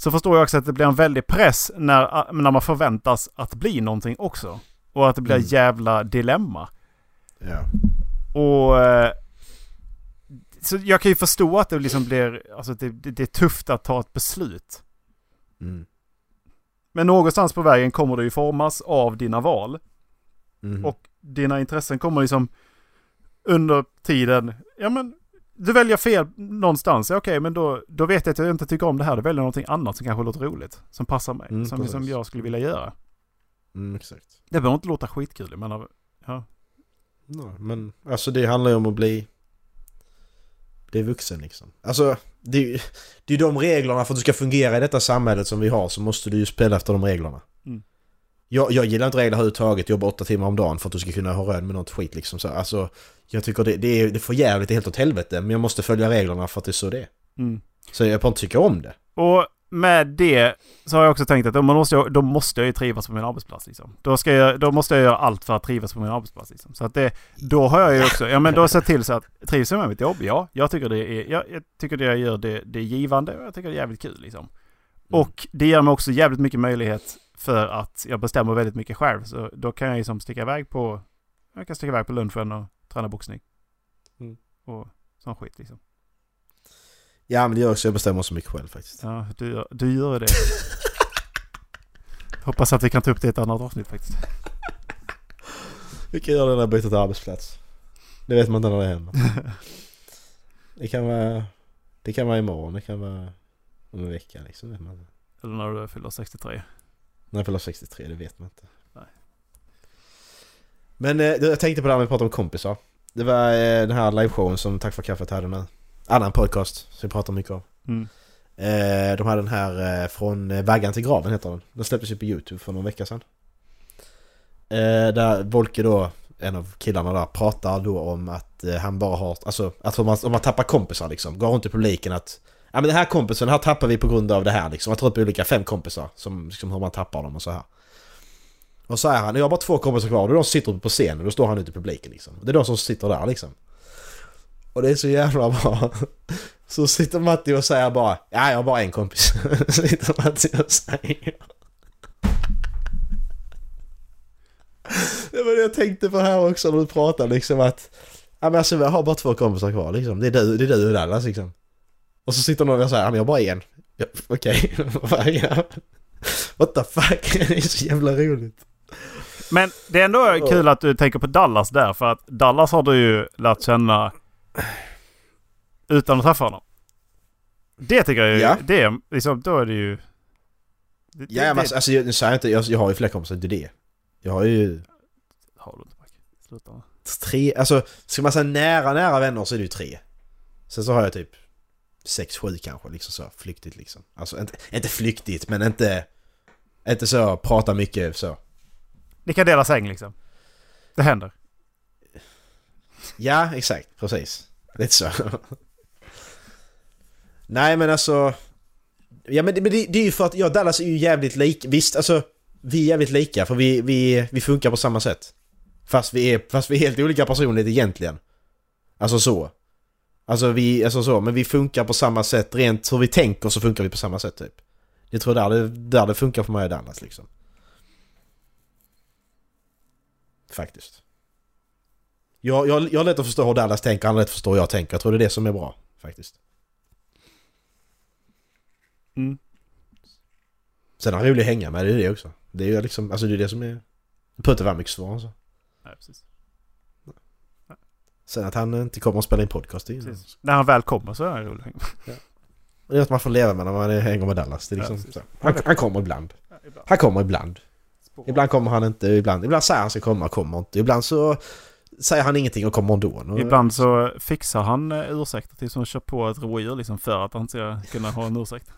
Så förstår jag också att det blir en väldig press när, när man förväntas att bli någonting också. Och att det blir Mm. jävla dilemma. Ja. Och... eh, Så jag kan ju förstå att det liksom blir... Alltså det, det, det är tufft att ta ett beslut. Mm. Men någonstans på vägen kommer det ju formas av dina val. Mhm. Och dina intressen kommer liksom under tiden, ja men du väljer fel någonstans, okej men då, då vet jag att jag inte tycker om det här, då väljer jag någonting annat som kanske låter roligt. Som passar mig, Mm, som, precis. som jag skulle vilja göra. Mm, exakt. Det behöver inte låta skitkul, menar, ja. Nej, men alltså det handlar ju om att bli... Bli vuxen liksom. Alltså, det är ju det är de reglerna för att du ska fungera i detta samhället som vi har så måste du ju spela efter de reglerna. Mm. Jag, jag gillar inte regler överhuvudtaget, jobba åtta timmar om dagen för att du ska kunna ha råd med något skit liksom. Så, alltså, jag tycker det, det, är, det får jävligt helt åt helvete men jag måste följa reglerna för att det är så det är. Mm. Så jag får inte tycka om det. Och med det så har jag också tänkt att då måste jag, då måste jag ju trivas på min arbetsplats. Liksom. Då, ska jag, då måste jag göra allt för att trivas på min arbetsplats. Liksom. Så att det, då har jag ju också, ja men då sett till så att trivs jag med mitt jobb? Ja, jag tycker det är, jag, jag tycker det jag gör det, det är givande och jag tycker det är jävligt kul liksom. Och det ger mig också jävligt mycket möjlighet för att jag bestämmer väldigt mycket själv. Så då kan jag liksom sticka iväg på, jag kan sticka iväg på lunchen och träna boxning. Mm. Och sån skit liksom. Ja men det gör också, jag bestämmer så mycket själv faktiskt. Ja, du, gör- du gör det. Hoppas att vi kan ta upp det i ett annat avsnitt faktiskt. Vi kan göra det när jag byter till arbetsplats. Det vet man inte när det händer. Det kan vara, det kan vara imorgon, det kan vara om en vecka liksom. Vet man inte. Eller när du fyller 63. När jag fyller 63, det vet man inte. Nej. Men eh, jag tänkte på det här med att prata om kompisar. Det var eh, den här liveshowen som Tack för kaffet hade nu. Annan podcast som vi pratar mycket om. Mm. Eh, de hade den här eh, Från eh, vaggan till graven heter den. Den släpptes ju på YouTube för någon vecka sedan. Eh, där Volke då, en av killarna där, pratar då om att han bara har, alltså att om man, om man tappar kompisar liksom, går runt i publiken att Ja men den här kompisen, den här tappar vi på grund av det här liksom. Jag tar upp olika fem kompisar som liksom hur man tappar dem och så här. Och så är han, jag har bara två kompisar kvar, och är de som sitter på scenen och då står han ute i publiken liksom. Det är de som sitter där liksom. Och det är så jävla bra. Så sitter Matti och säger bara Ja, jag har bara en kompis. sitter Matti och säger. Det var det jag tänkte på här också när du pratade liksom att Ja men alltså jag har bara två kompisar kvar liksom. Det är du, det är du och Dallas liksom. Och så sitter någon och säger ja men jag bara en. Ja, Okej, ja. What the fuck? Det är så jävla roligt. Men det är ändå kul att du tänker på Dallas där. För att Dallas har du ju lärt känna utan att träffa honom. Det tycker jag ju, Ja. det liksom, då är det ju... Det, Ja men alltså, alltså jag, nu säger jag inte, jag, jag har ju fler kompisar, det är det. Jag har ju har du inte Mac. Sluta tre, alltså ska man säga nära nära vänner så är det ju tre. Sen så har jag typ sex, sju kanske liksom så flyktigt liksom. Alltså inte, inte flyktigt men inte, inte så prata mycket så. Ni kan dela säng liksom. Det händer. Ja exakt, precis. Lite så. Nej men alltså... Ja men det, men det, det är ju för att jag och Dallas är ju jävligt lika. Visst alltså, vi är jävligt lika för vi, vi, vi funkar på samma sätt. Fast vi är, fast vi är helt olika personligheter egentligen. Alltså så. Alltså vi, alltså så, men vi funkar på samma sätt. Rent hur vi tänker så funkar vi på samma sätt typ. Jag tror där det, där det funkar för mig och Dallas liksom. Faktiskt. Jag, jag, jag har lätt att förstå hur Dallas tänker, han har lätt att förstå hur jag tänker. Jag tror det är det som är bra, faktiskt. Mm. Sen är han rolig att hänga med, det är det också. Det är ju liksom, alltså det är det som är... Det behöver inte vara mycket svårare så. Nej, precis. Sen att han inte kommer att spela in podcast, precis. När han väl kommer så är han rolig. Det är att man får leva med när man hänger med Dallas. Det är liksom Ja. Han, han kommer ibland. Ja, ibland. Han kommer ibland. Ibland kommer han inte, ibland, ibland säger han ska komma, kommer inte. Ibland så säger han ingenting och kommer ändå. Och- Ibland så fixar han eh, ursäkter till som kör på ett rådjur liksom för att han ska kunna ha en ursäkt.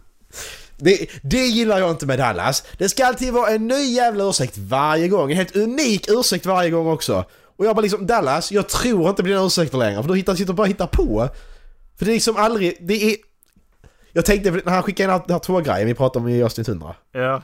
Det, det gillar jag inte med Dallas. Det ska alltid vara en ny jävla ursäkt varje gång. En helt unik ursäkt varje gång också. Och jag bara liksom, Dallas, jag tror inte på dina ursäkter längre. För du hittar, sitter bara och hittar på. För det är liksom aldrig, det är... Jag tänkte när han skickade in den här två-grejen vi pratade om i avsnitt 100. Ja.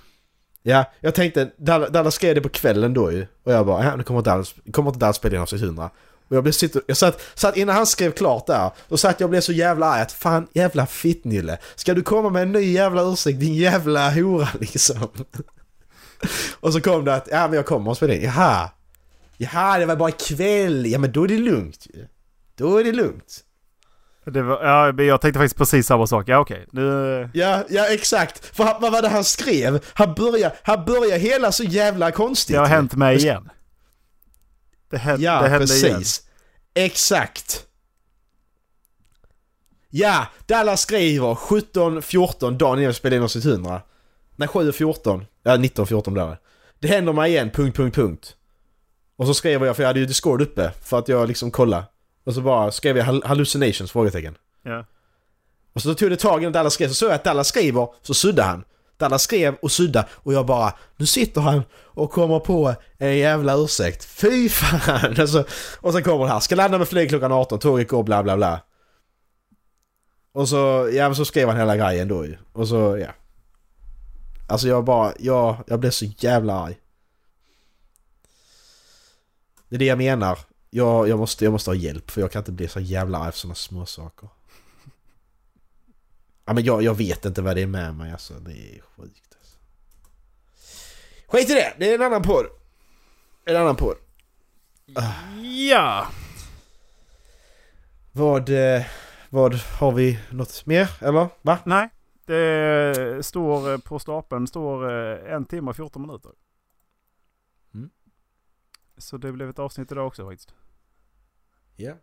Ja, jag tänkte, Dallas, Dallas skrev det på kvällen då ju. Och jag bara, ja nu kommer Dallas, kommer inte Dallas spela in avsnitt 100. Och jag blev sitter, jag satt, satt innan han skrev klart där, då satt jag och blev så jävla arg att fan jävla fittnylle. Ska du komma med en ny jävla ursäkt din jävla hora liksom? och så kom det att, ja men jag kommer att spela in. Jaha. Jaha, det var bara ikväll. Ja men då är det lugnt ju. Då är det lugnt. Det var, ja, jag tänkte faktiskt precis samma sak. Ja okej, nu... Ja, ja exakt. För han- vad var det han skrev? Han börjar, han börjar hela så jävla konstigt. Det har hänt mig igen. Det, hände, Ja, det hände precis. igen. Exakt. Ja, Dallas skriver 17.14 dagen innan vi spelade in avsnitt 100. Nej, 7.14. Ja, 19.14 blir det. Det händer mig igen, punkt, punkt, punkt. Och så skrev jag, för jag hade ju Discord uppe, för att jag liksom kolla. Och så bara skrev jag hal- hallucinations? Frågetecken. Ja. Och så tog det tag innan Dallas skrev, så såg jag att Dallas skriver, så suddade han. Dallas skrev och sudda och jag bara, nu sitter han och kommer på en jävla ursäkt. Fy fan! Alltså, och sen kommer det här, ska landa med flyg klockan 18, tåget går bla bla bla. Och så, ja men så skrev han hela grejen då ju. Och så, ja. Alltså jag bara, jag, jag blev så jävla arg. Det är det jag menar. Jag, jag, måste, jag måste ha hjälp för jag kan inte bli så jävla arg för sådana små saker. Ja men jag, jag vet inte vad det är med mig alltså. Det är sjukt alltså. Skit i det! Det är en annan podd. En annan podd. Ja! Vad, eh, vad har vi något mer? Eller? Va? Nej, det står eh, på stapeln står eh, en timme och 14 minuter. Så det blev ett avsnitt idag också faktiskt. Ja.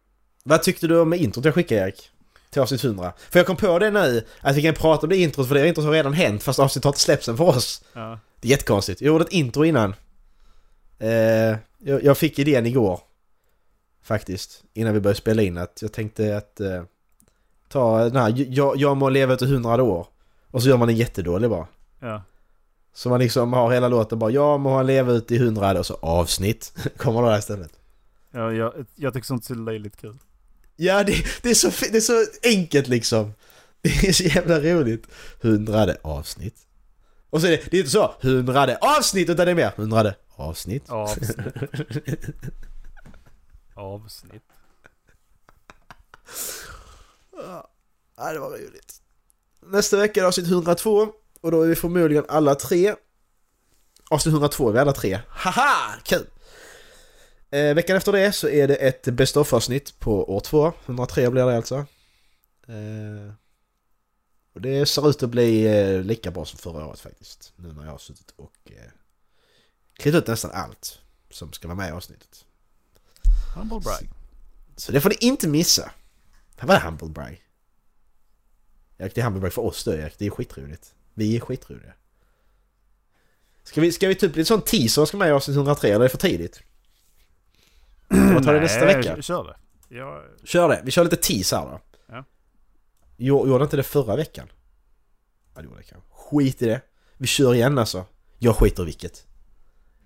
Vad tyckte du om introt jag skickade Erik? Till avsnitt 100. För jag kom på det nu, att vi kan prata om det introt för det introt har redan hänt fast avsnittet har inte släppts än för oss. Ja. Det är jättekonstigt. Jag gjorde ett intro innan. Eh, jag, jag fick idén igår. Faktiskt. Innan vi började spela in att jag tänkte att eh, ta den här, jag, jag må leva till 100 år. Och så gör man en jättedålig bara. ja. Så man liksom har hela låten bara jag må leva ut i 100 och så avsnitt. Kommer det där istället. ja jag, jag tycker sånt är löjligt kul. Ja, det, det, är så, det är så enkelt liksom. Det är så jävla roligt. Hundrade avsnitt. Och så är det, det är inte så hundrade avsnitt utan det är mer hundrade avsnitt. Avsnitt. Avsnitt. Ja, det var roligt. Nästa vecka är det avsnitt 102 och då är vi förmodligen alla tre. Avsnitt 102 är vi alla tre. Haha! Kul! Eh, veckan efter det så är det ett Best of avsnitt på år 2. 103 blir det alltså. Eh, och det ser ut att bli eh, lika bra som förra året faktiskt. Nu när jag har suttit och eh, klippt ut nästan allt som ska vara med i avsnittet. Humble brag. Så det får ni inte missa. Vad är Humble Brag? Erik, det är Humble Brag för oss då Erik. Det är skitroligt. Vi är skitroliga. Ska vi, ska vi typ lite sån teaser som ska med i avsnitt 103 eller är det för tidigt? Kan man ta det nästa vecka? Kör det. Ja, Kör det. Vi kör lite teaser då. Ja. Jo- Gjorde inte det förra veckan? Ja, det gjorde det kanske. Skit i det. Vi kör igen alltså. Jag skiter i vilket.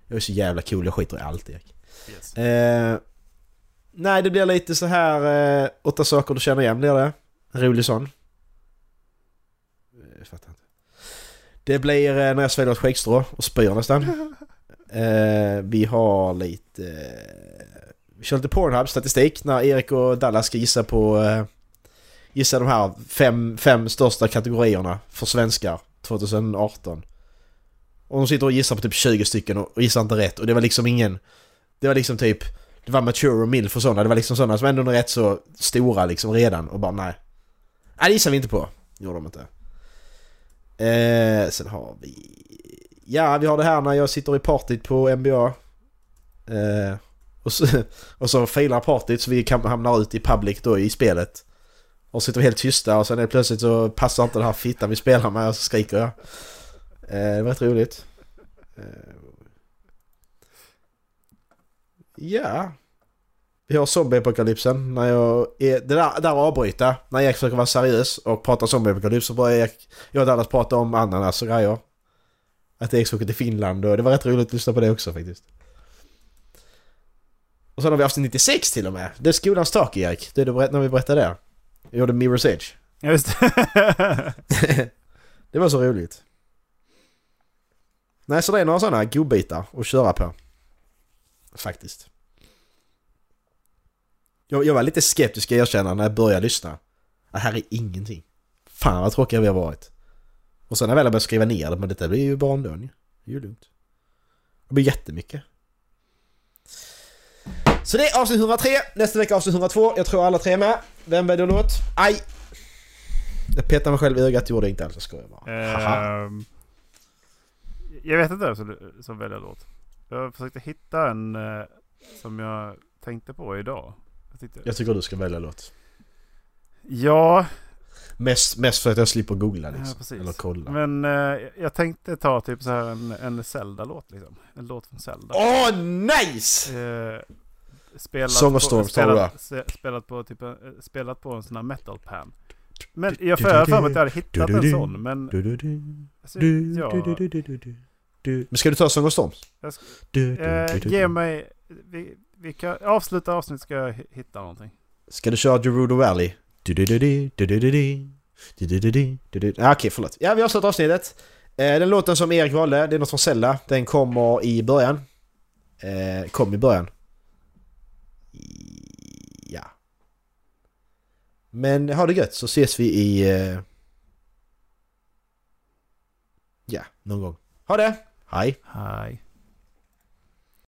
Jag är så jävla cool. Jag skiter i allt Erik. yes. Eh, nej, det blir lite så här eh, åtta saker du känner igen blir det. Rolig sån. Eh, Jag fattar inte. Det blir eh, när jag sväljer ett skäggstrå och spyr nästan. Eh, vi har lite... Eh, vi kör lite Pornhub-statistik när Erik och Dallas ska gissa på... Eh, gissa de här fem, fem största kategorierna för svenskar 2018. Och de sitter och gissar på typ 20 stycken och och gissar inte rätt och det var liksom ingen... Det var liksom typ... Det var mature och milf och sådana. Det var liksom sådana som ändå är rätt så stora liksom redan och bara nej. Nej det gissar vi inte på. Gjorde de inte. Eh, sen har vi... Ja, vi har det här när jag sitter i partyt på NBA. Eh, och, så, och så failar partyt så vi hamnar ut i public då i spelet. Och sitter vi helt tysta och sen är plötsligt så passar inte den här fittan vi spelar med och så skriker jag. Eh, det var rätt roligt. Eh, ja. Har zombieapokalypsen när jag är, det där, där avbryta när Erik försöker vara seriös och prata zombieapokalyps så börjar Erik, jag och Dallas prata om ananas och grejer. Att Erik ska åka till Finland och det var rätt roligt att lyssna på det också faktiskt. Och sen har vi avsnitt 96 till och med. Det är skolans tak Erik. Det är det när vi berättade det. Jag gjorde Mirror's Edge. Just det. Det var så roligt. Nej, så det är några sådana godbitar att köra på. Faktiskt. Jag, jag var lite skeptisk ska jag erkänna när jag började lyssna. Det här är ingenting. Fan vad tråkiga vi har varit. Och sen när jag väl har börjat skriva ner det, men detta blir ju bara en. Det är ju lugnt. Det blir jättemycket. Så det är avsnitt 103, nästa vecka avsnitt 102. Jag tror alla tre är med. Vem väljer låt? Aj! Jag petade mig själv i ögat, gjorde jag inte alls, jag skojar bara. Haha. Ehm, jag vet inte vem som, som väljer låt. Jag försökte hitta en eh, som jag tänkte på idag. Jag tyckte, Jag tycker du ska välja låt. ja, Mest, mest för att jag slipper googla liksom. Ja. Eller kolla. men eh, jag tänkte ta typ så här en, en Zelda-låt liksom. En låt från Zelda. Åh, nice! Eh, spelat Song of på, Storm, du spelat, spelat på typ en, eh, spelat på en sån här metal pan. Men jag jag för mig att jag hade hittat en sån men... Du, du, Alltså, ja. Men ska du ta Song of Storms? Jag ska- eh, ge mig... Vi, vi kan avsluta avsnittet ska jag hi- hitta någonting. Ska du köra Gerudo Valley? Ah, Okej, förlåt. Ja, vi avslutar avsnittet. Eh, den låten som Erik valde, det är något från Zelda. Den kommer i början. Eh, kom i början. Ja. Men ha det gött så ses vi i... Eh, ja, någon gång. Ha det! Hej! Hej.